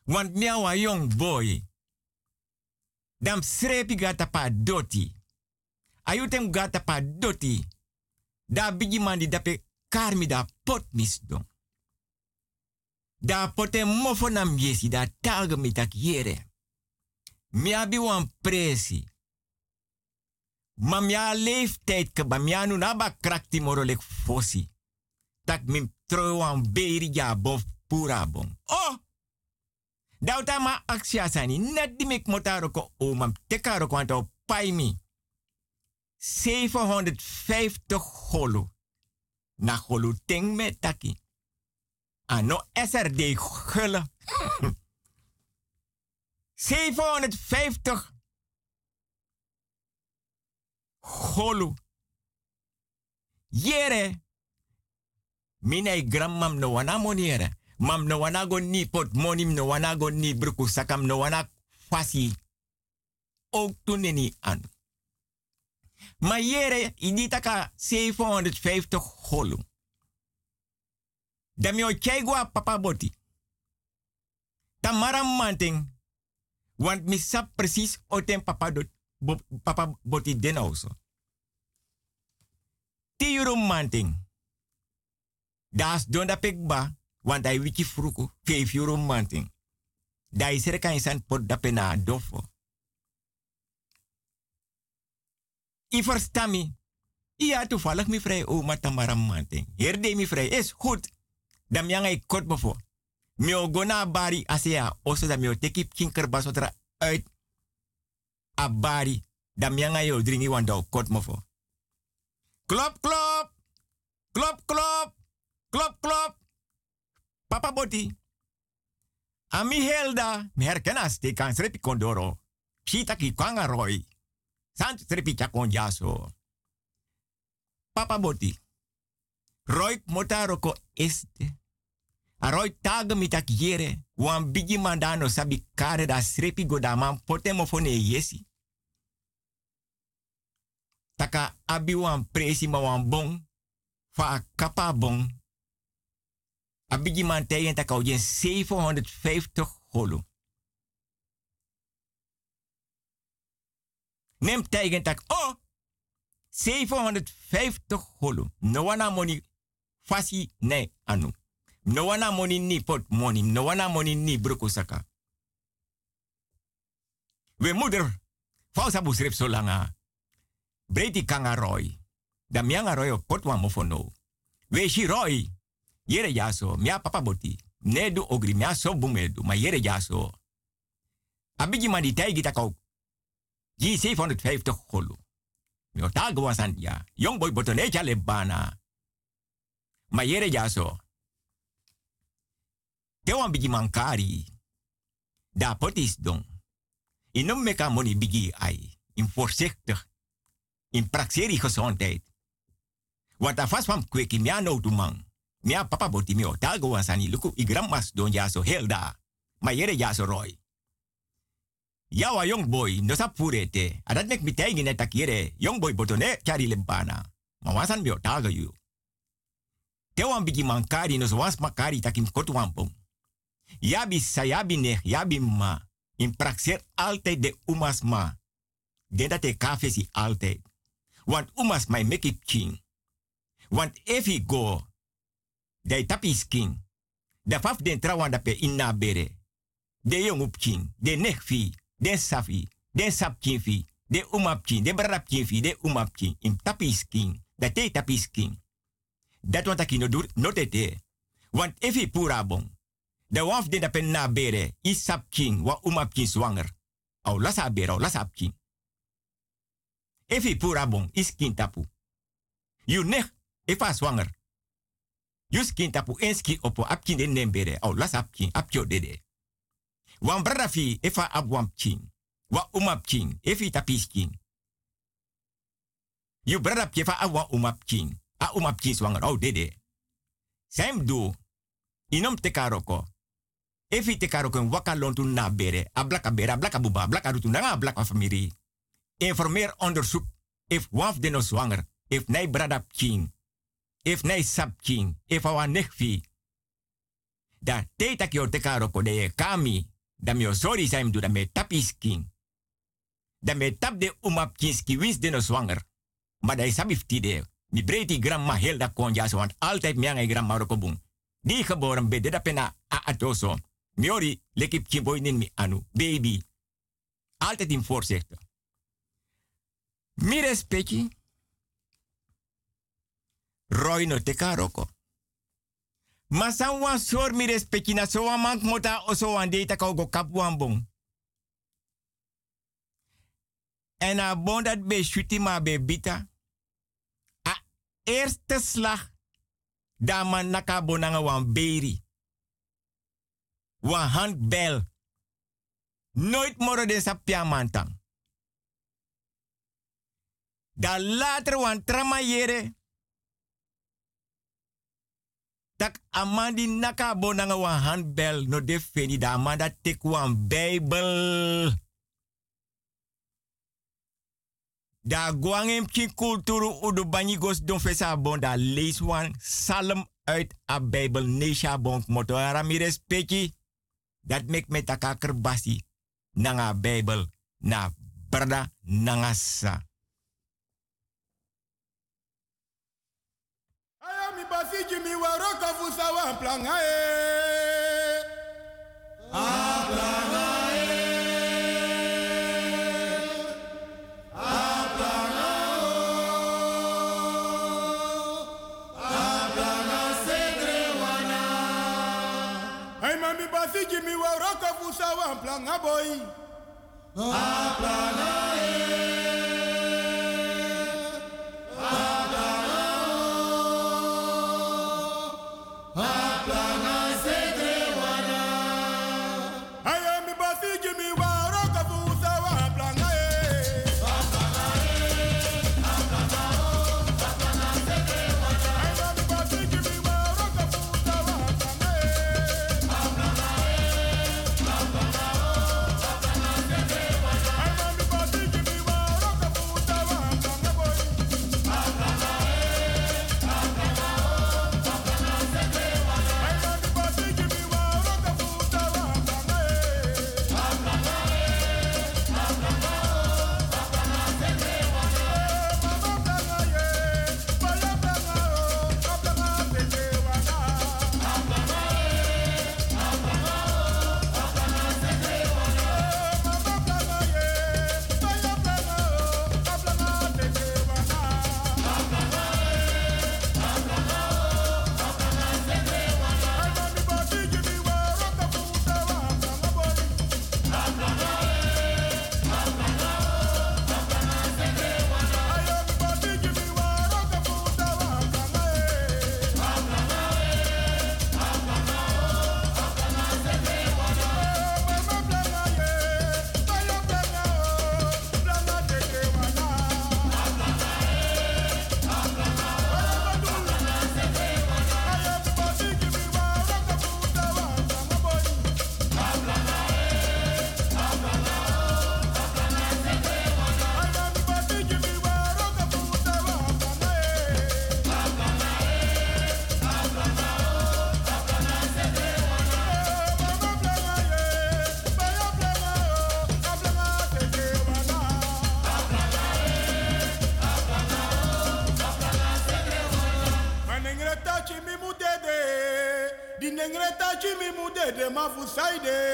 Want mia wa young boy. Dam srepi gata pa doti. Ayutem gata pa doti. Da bigi mandi dape karmi da pot misdom. Da pote mofo nam yesi da talga mi tak yere. Mi abi wan presi. Ma mia leeftijd ke mia nu naba krakti morolek fosi. Tak mi tro wan beri ja bof pura bon. Oh! Dauta ma sani net di mek motaro ko o mam tekaro kwanto pai mi. 750 holo. Na holo ting me taki. Ano SRD gulle. 750 holu. Yere. Minai gram mam no wana moniere. Mam no wana go ni pot monim no wana go ni bruku sakam no wana fasi. Ook toen ni an. Maar yere iditaka 750 holu. Dami o papa boti. Tamara manting. Want mi sap precies o ten papa, bo, papa boti den also. Ti euro manting. Das don da pekba. Want ai wiki fruku. 5 euro manting. Da is er kan san pot da pena dofo. I verstami. Ja, toevallig mi vrij oma Tamara manting. Herde mi vrij. Is goed. Dan yang ik gona bari asea. Oso da mio teki kinker basotra uit. A bari. Dan yang yo dringi wanda kort mofo. Klop, klop. Klop, klop. Klop, klop. Papa boti. Ami helda. Mi herken as te kan srepi kondoro. Pita ki kwanga roy. Sant srepi chakon jaso. Papa boti. Roy motaroko este. A roy taga mitak yere. Wan bigi mandano sabi kare da srepi godaman potemo yesi. Taka abi wan presi ma wan bon. Fa kapa bon. A bigi man tegen taka ojen 750 holo. Neem tegen tak, oh, 750 holo. No wana money fasi ne anu. No wana money ni pot money. No wana money ni bruku saka. We moeder, fausa busrep so langa. Breti kanga roy. Da mianga roy o pot wan mofono. We shi roy. Yere jaso, mia papa boti. Nedu ogri mia so bumedu, ma yere jaso. Abigi man di taigi takau. Ji 750 holo. Yo tago wasan ya. Young boy botone chale bana. Ma yere jaso. Te wan bigi mankari. Da potis don. Inom meka moni bigi ai. In voorzichtig. In praxeri gezondheid. Want afas van kweki mia no. Mia papa boti mi otago wasani luku i grandmas don ya so helda. Ma yere ya so roy. Young boy no sa purete. Adat mek mi taigi net takire. Young boy botone chari lempana. Ma wasan yu. Tewan bigi mankari no so takim kotu wampong. Yabi sayabi nech, yabi ma. In praxer altijd de umas ma. Den dat de kafesi altijd. Want umas mai make it king. Want if he go, de tapi skin. Da faf den trawan pe inna bere. De jong up king, de nek fi, de safi, de sap king fi, de umap king, de king fi, de umap king. In tapi skin, da te tapi skin. Dat wat ik no doe, no te te. Want if he bon. De waf den da pe na bere, is sap king, wa umap king zwanger. Au lasa bere, au lasa king. He pura bon, is king tapu. You nek Efa zwanger. Jus kin tapu enski opo apkin den nembere. Au las apkin, apkyo dede. Wan bradafi efa abwampkin. Wa umapkin, efi tapiskin. You bradapje fa awa umapkin. A umapkin zwanger, au dede. Sem do. Inom tekaroko. Efi tekaroko waka lontu na bere. A blaka bere, a blaka buba, a blaka rutu nanga blaka familie. Informeer onderzoek. If waf de no zwanger. If nei bradapkin if nei sap king, if awa nekfi. Da te tak yo te karo ko de kami, da mi sorry sa du da me tapis king. Da me tap de umap kinski wins de no zwanger. Maar da is abifti de. Mi breiti grandma heel da konja want altijd mi ange grandma rokobung. Die geboren da pena a atoso. Miori lekip kimboy nin mi anu, baby. Altijd in voorzicht. Mi respecti, Roy no te karoko. Ma san wan sor mi na so wan mank mota o so wan deita ka go kap wan bon. En a bon dat be shuti ma be bita. A eerste slag da man naka bonanga wan beri. Wan handbel. Nooit moro de sapia mantang. Da later wan trama yere. tak amandi naka bonanga wan handbel no de feni da amanda tek wan bijbel. Da guangem ki kulturu udu banyigos don fesa da lees wan salm uit a bijbel nesha bon moto mi respecti. Dat mek me taka kerbasi nanga bijbel na berda nanga sa. bafiki mi waroka fusa wa planga e. A waroka fusa wa planga boy. A planga e. ma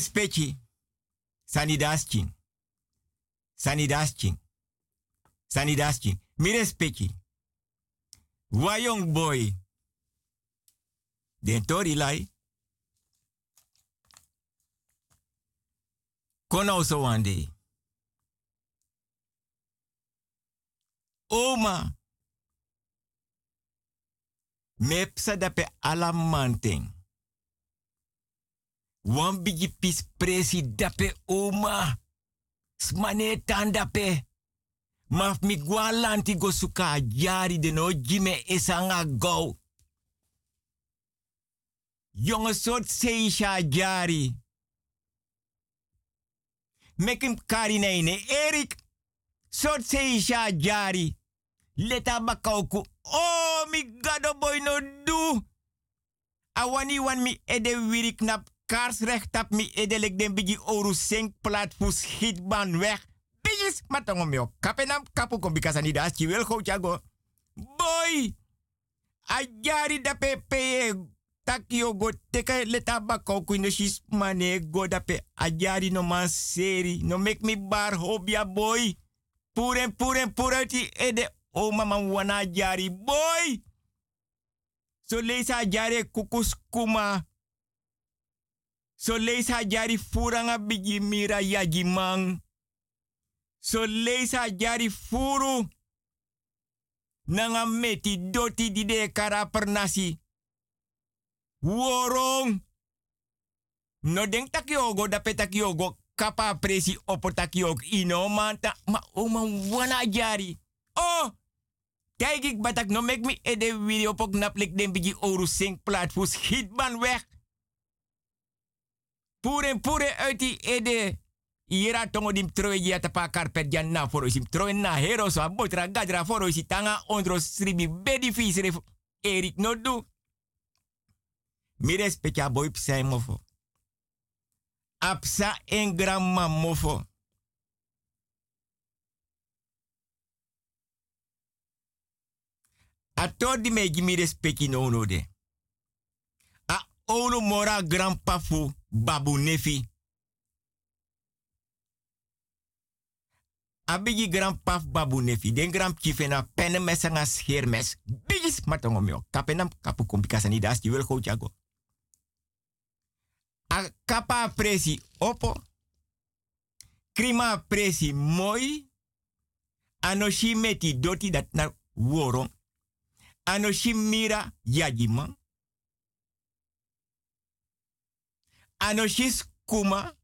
respecti. Sanidaskin. Sanidaskin. Sanidaskin. Mi respecti. Wa young boy. Den tori lai. Day. Oma. Mepsa dape. Wan bigi pis presi dape oma. Smane tan dape. Maf mi go suka jari de no jime esanga go. Jonge soort seisha jari. Mek hem kari neine. Erik. Soort seisha jari. Leta bakauku. Oh, mi gado boy no do. Awani wan mi ede wiri knap kaarsrecht tap mi edelek den bigi oru seng plat fus hitban weg. Bigis matongo mio. Kapenam kapu kom bikasa ni das wil go chago. Boy! Ajari da pepe takio go teka leta bako kuino shis mane go da pe ajari no man seri no make me bar hobia boy. Puren puren purati ede o mama wana jari boy. So leisa jare kukus kuma So ha jari furanga bigi mira yaji mang. So lees jari furu. Nanga meti doti di de kara pernasi. Worong. No denk takiogo da petakiogo kapa presi opo manta ma oma wana jari. Oh! Kijk ik batak no make me ede video pok naplik den bigi oru sing platfus hitban weg. Pure pure uit die ede. Ira tongo dim troe ya tapa karpet jan na foro troe na hero so abotra gadra foro isi tanga ondro sribi bedi fisre Erik no du. Mire specia boy psai mofo. Apsa en gramma mofo. Ato di me gimi respecti. A olu mora grandpa fu babu nefi. A bigi grandpa babu nefi. Den grand chief na penne mes nga scheermes. Bigis matongo meo. Kapenam kapu kompikasa ni das. Je wil go jago. A kapa presi opo. Krima presi moi. Anoshi meti doti dat na woron. Anoshi mira yajima. Anoshi skuma.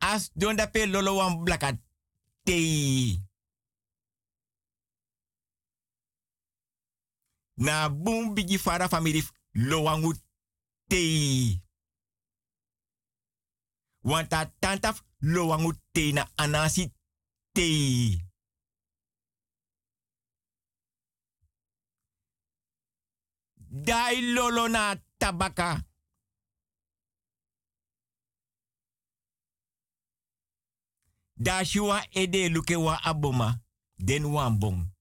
As don da pe lolo wan blaka tei. Na boom bigi fara family lo wangu tei. Want a tantaf lo wangu tei na anasi tei. Dai lolo na tabaka. Da shua ede luke wa aboma. Den wan bong.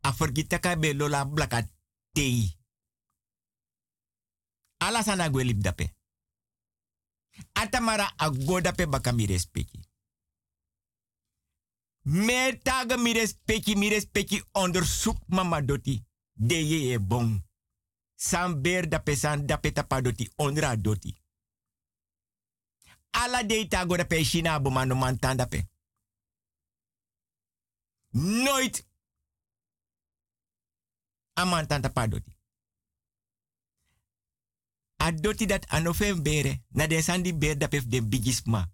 A forgita ka be lola blaka tei. Ala sana gwelip dape. Atamara a go dape baka mi respecti. Taga mi respecti, mi respecti onderzoek mama doti. De ye e bon. San ber dape san dape tapadoti ondra doti. Ala de tago dape shina bomano mantan dape. Nooit amantan tapadoti. A doti dat anofen bere, na de san di ber dape de bigisma.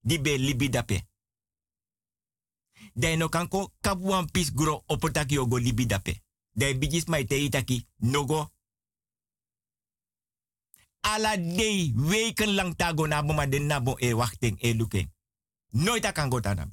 Di be libi dape. Dai no kanko kapuan pis gro opotaki ogo libi dape. Dai bigisma ite itaki nogo. Ala dei weken lang tago na ma den nabo e wachting e luking. Nooit akan go tana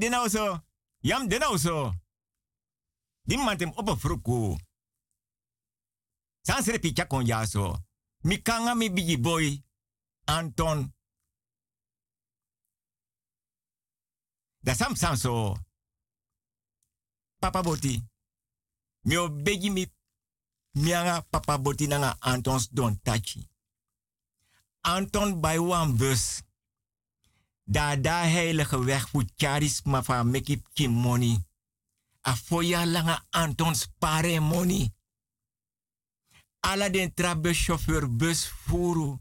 Papa boti de nou zo. Jam de nou zo. Die man tem op fruku. Sans kon ja zo. Mi kanga mi bigi boy. Anton. Da sam so. Papa boti. Mi o begi mi mianga papa boti nanga Antons don tachi. Anton bij wan bus. Da da heilige weg voor charis ma fa mekip ki money. A foya langa Anton spare money. Ala den trabe chauffeur bus furu.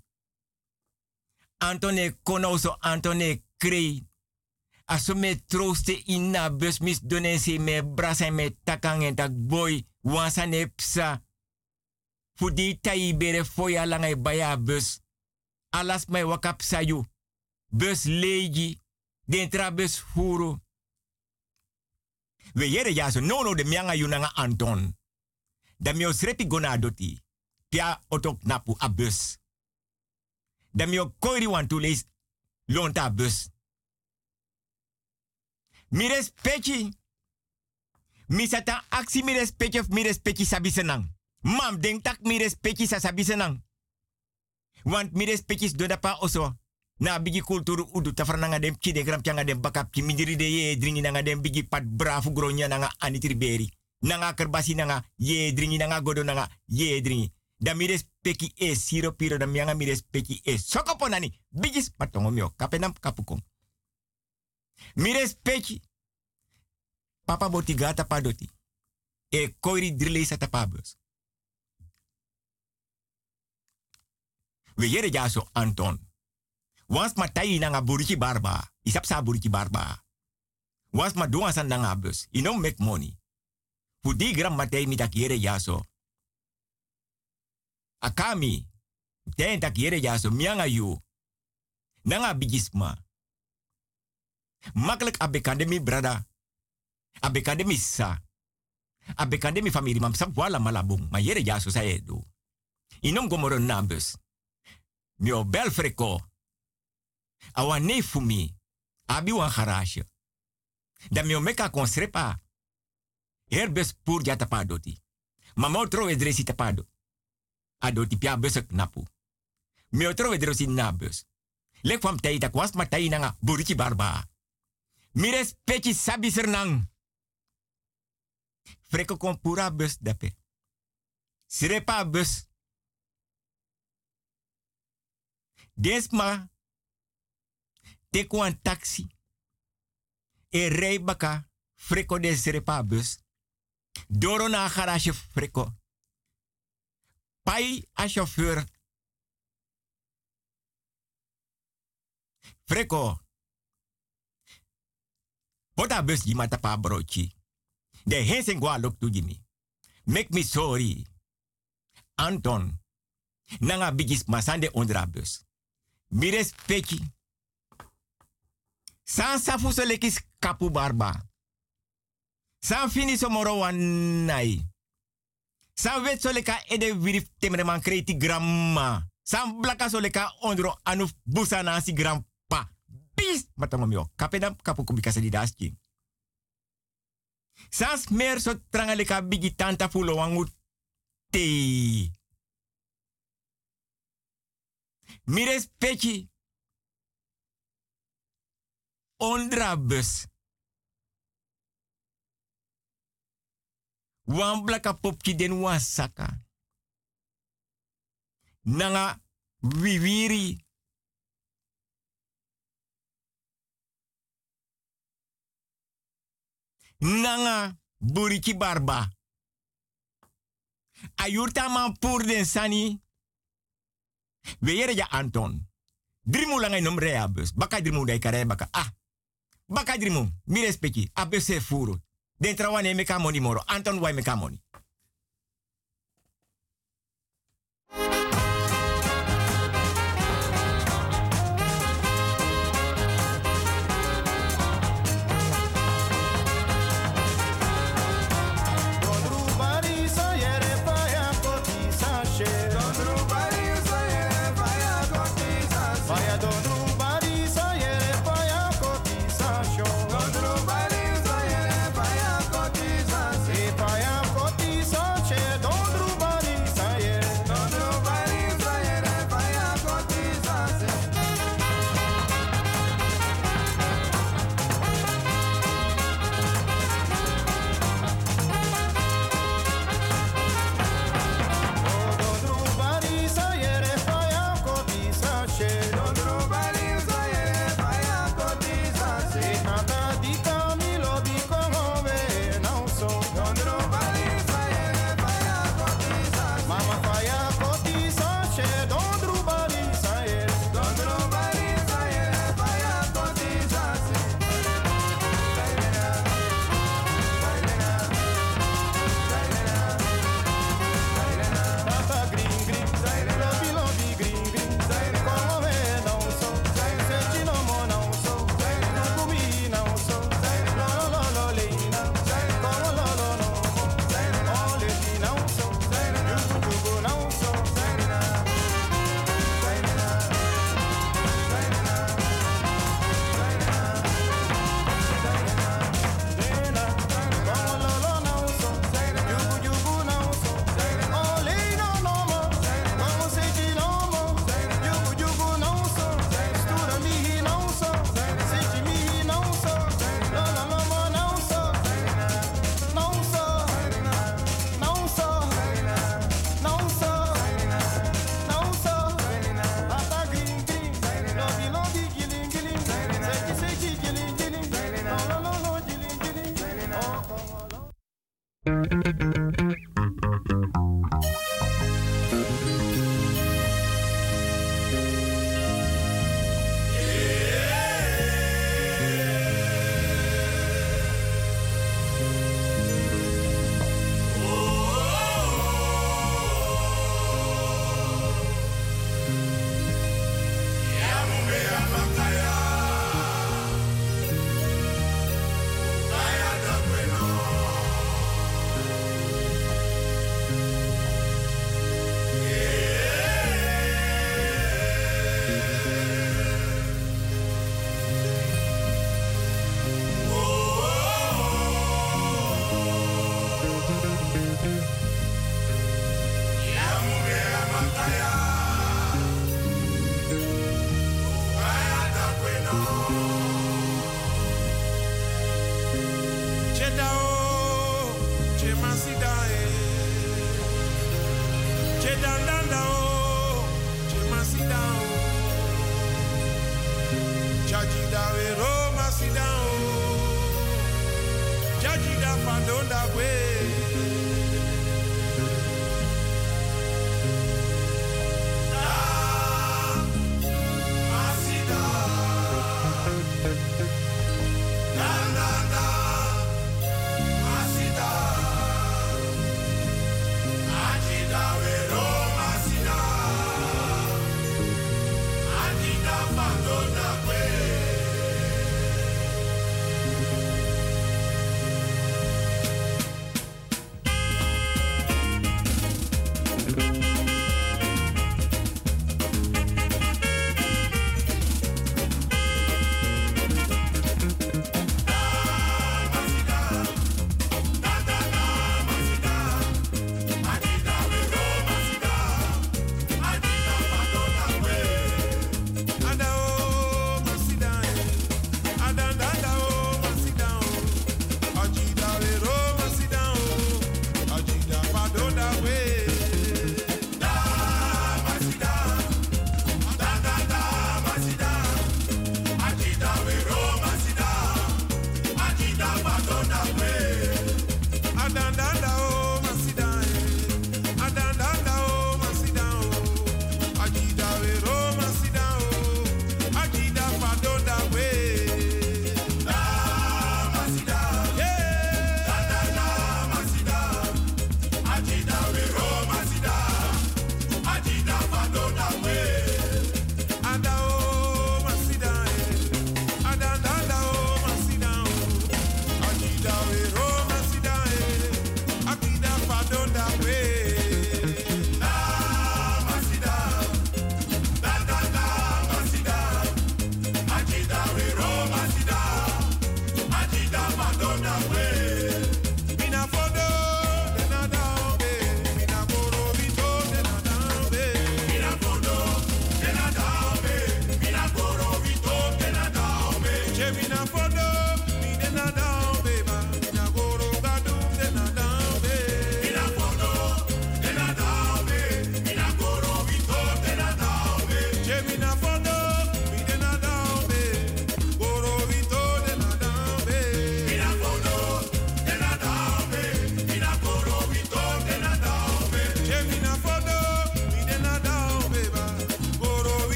Antone kono so Antone krei. Aso me trooste in na bus mis donense me brasa me takang en tak boy. Wansa ne psa. Fudi tai bere foya langa e baya bus. Alas mai wakap sayu. Bus leegi. Den tra bus furu. We yere ya so no no de mianga yunanga Anton. Da mi srepi gona doti. Pia otok napu a bus. Da koiri wan tu lees lonta bus. Mi respecti. Mi sata aksi mi respecti of mi respecti sabi senang. Mam denk tak mi respecti sa sabi senang. Want mi respecti do dapa oso. Na bigi kulturu udu tafrananga dem kide gram kyanga dem bakap ki mindiri de ye dringi nanga dem bigi pat brafu gronya nanga anitriberi. Nanga kerbasi nanga ye dringi nanga godo nanga ye dringi. Da mi respecti e siro piro da mianga mi respecti e sokopo nani. Bigis patongo mio kapenam kapukong. Mi respecti. Papa botigata padoti. E koiri drile sa tapabus. We yere jaso Anton. Wans ma tayi nanga buriki barba. Isap sa barba. Wans ma doan san. You make money. Fu di gram matay mi tak yere jaso. Akami. Ten tak yere jaso. Mianga yu. Nanga bigisma. Makkelijk abekande mi brada. Abekande mi sa. Abekande mi familie. Mam sap wala malabung. Ma yere jaso sa. Inom gomoro nambus. Mi o bel. Awa ne fumi. Abi wan garage. Da mi o meka kon srepa. Herbes pur ja tapadoti. Mama o trowe dresi tapado. Adoti pia besek napu. Mi o trowe drosi nabus. Lek fam tei tak was ma tei nanga buriki barba. Mi respecti sabi sernang. Freko kon pura bus dape. Srepa bus. Desma. Teku een taxi. E rij baka. Freko de srepa bus. Doro na garage freko. Pai a chauffeur. Freko. Pota bus di mata pa brochi. De hensen gwa lok tu jimi. Make me sorry. Anton. Nanga bigis masande ondra bus. Mi respecti. San safu so lekis kapu barba. San fini so moro wan nai. San wet so leka ede virif temre man kreti gramma. San blaka so leka ondro anu busa nasi grampa. Bis matango mio. Kapedam kapu kubika se di daski. San smer so tranga leka bigi tanta fulo wangu te. Mi respecti. Ondra bus. Wan blaka popki den wan saka. Nanga wiwiri. Nanga buriki barba. Ayurta man pur den sani. We yere ja Anton. Drimu langa nom rea bus. Baka drimu dai kare baka. Ah. Baka drimu. Mi respecti. Abese furu. Den trawane meka money moro. Anton wai meka money.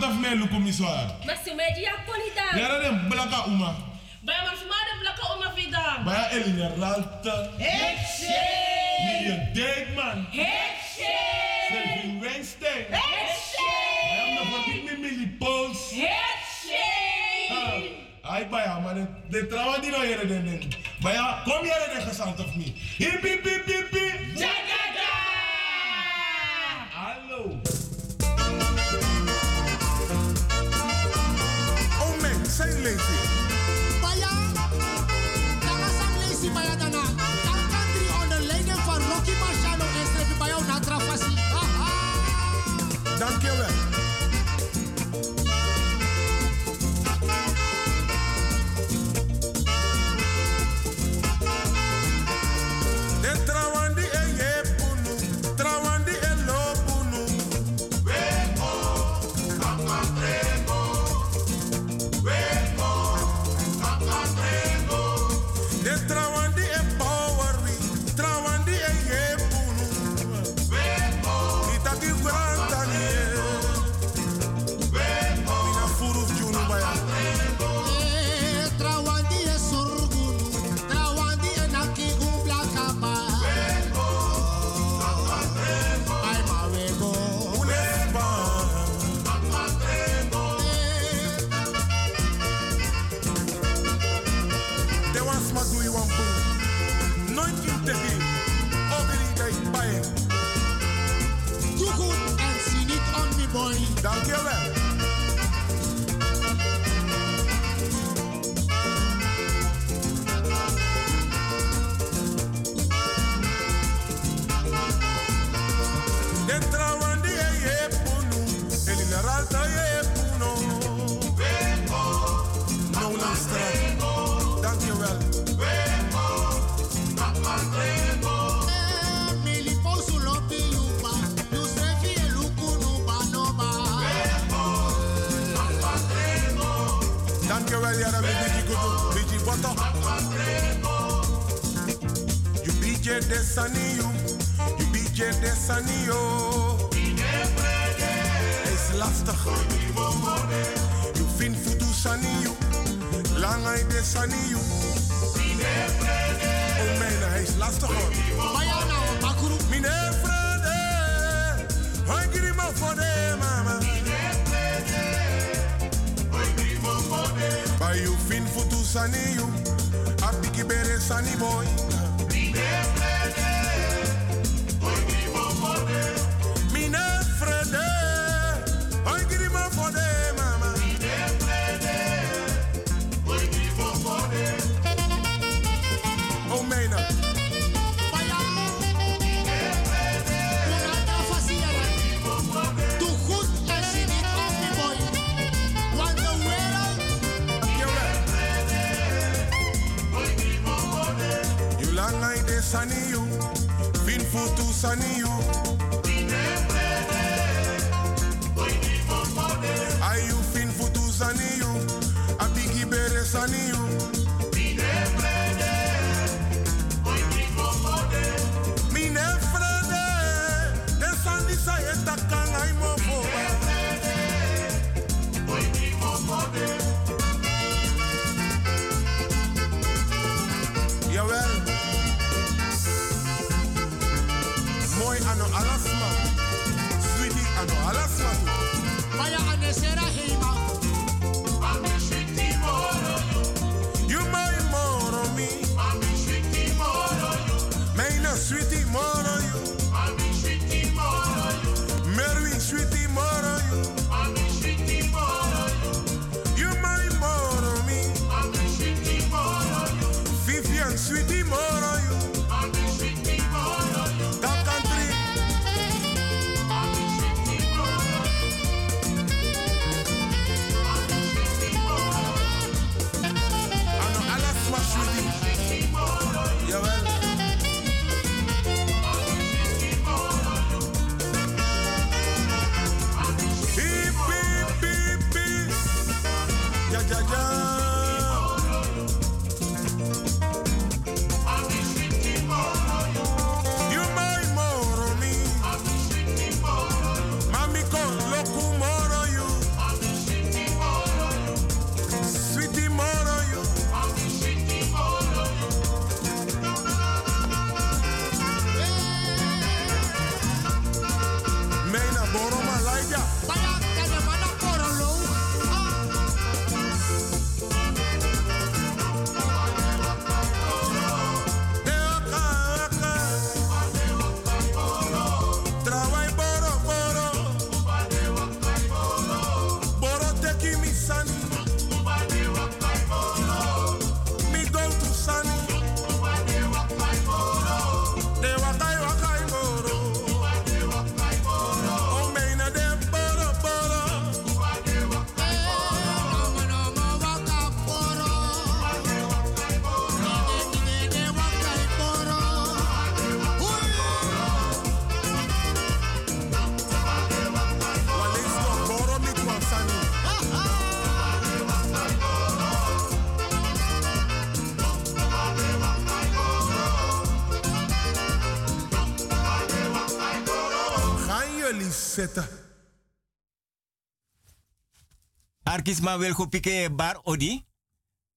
daf me lu commissaire. Merci me dia polida. Yara een blaka uma. Baya man fuma dem blaka uma vida. Baya elinya ralta. Hekse. Ni je deed man. Hekse. Selfie Wednesday. Man van ik me mili pols. Hekse. Ay baya maar de trawa di no yere. zetten. Arkisma wil gopike bar odi.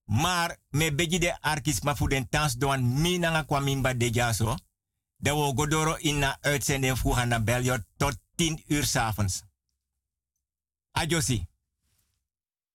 Maar me begi de arkisma voor den dans doen mi kwamimba de jaso. De we godoro in na uitzending vroeg aan tot 10 uur s'avonds. Adjosi.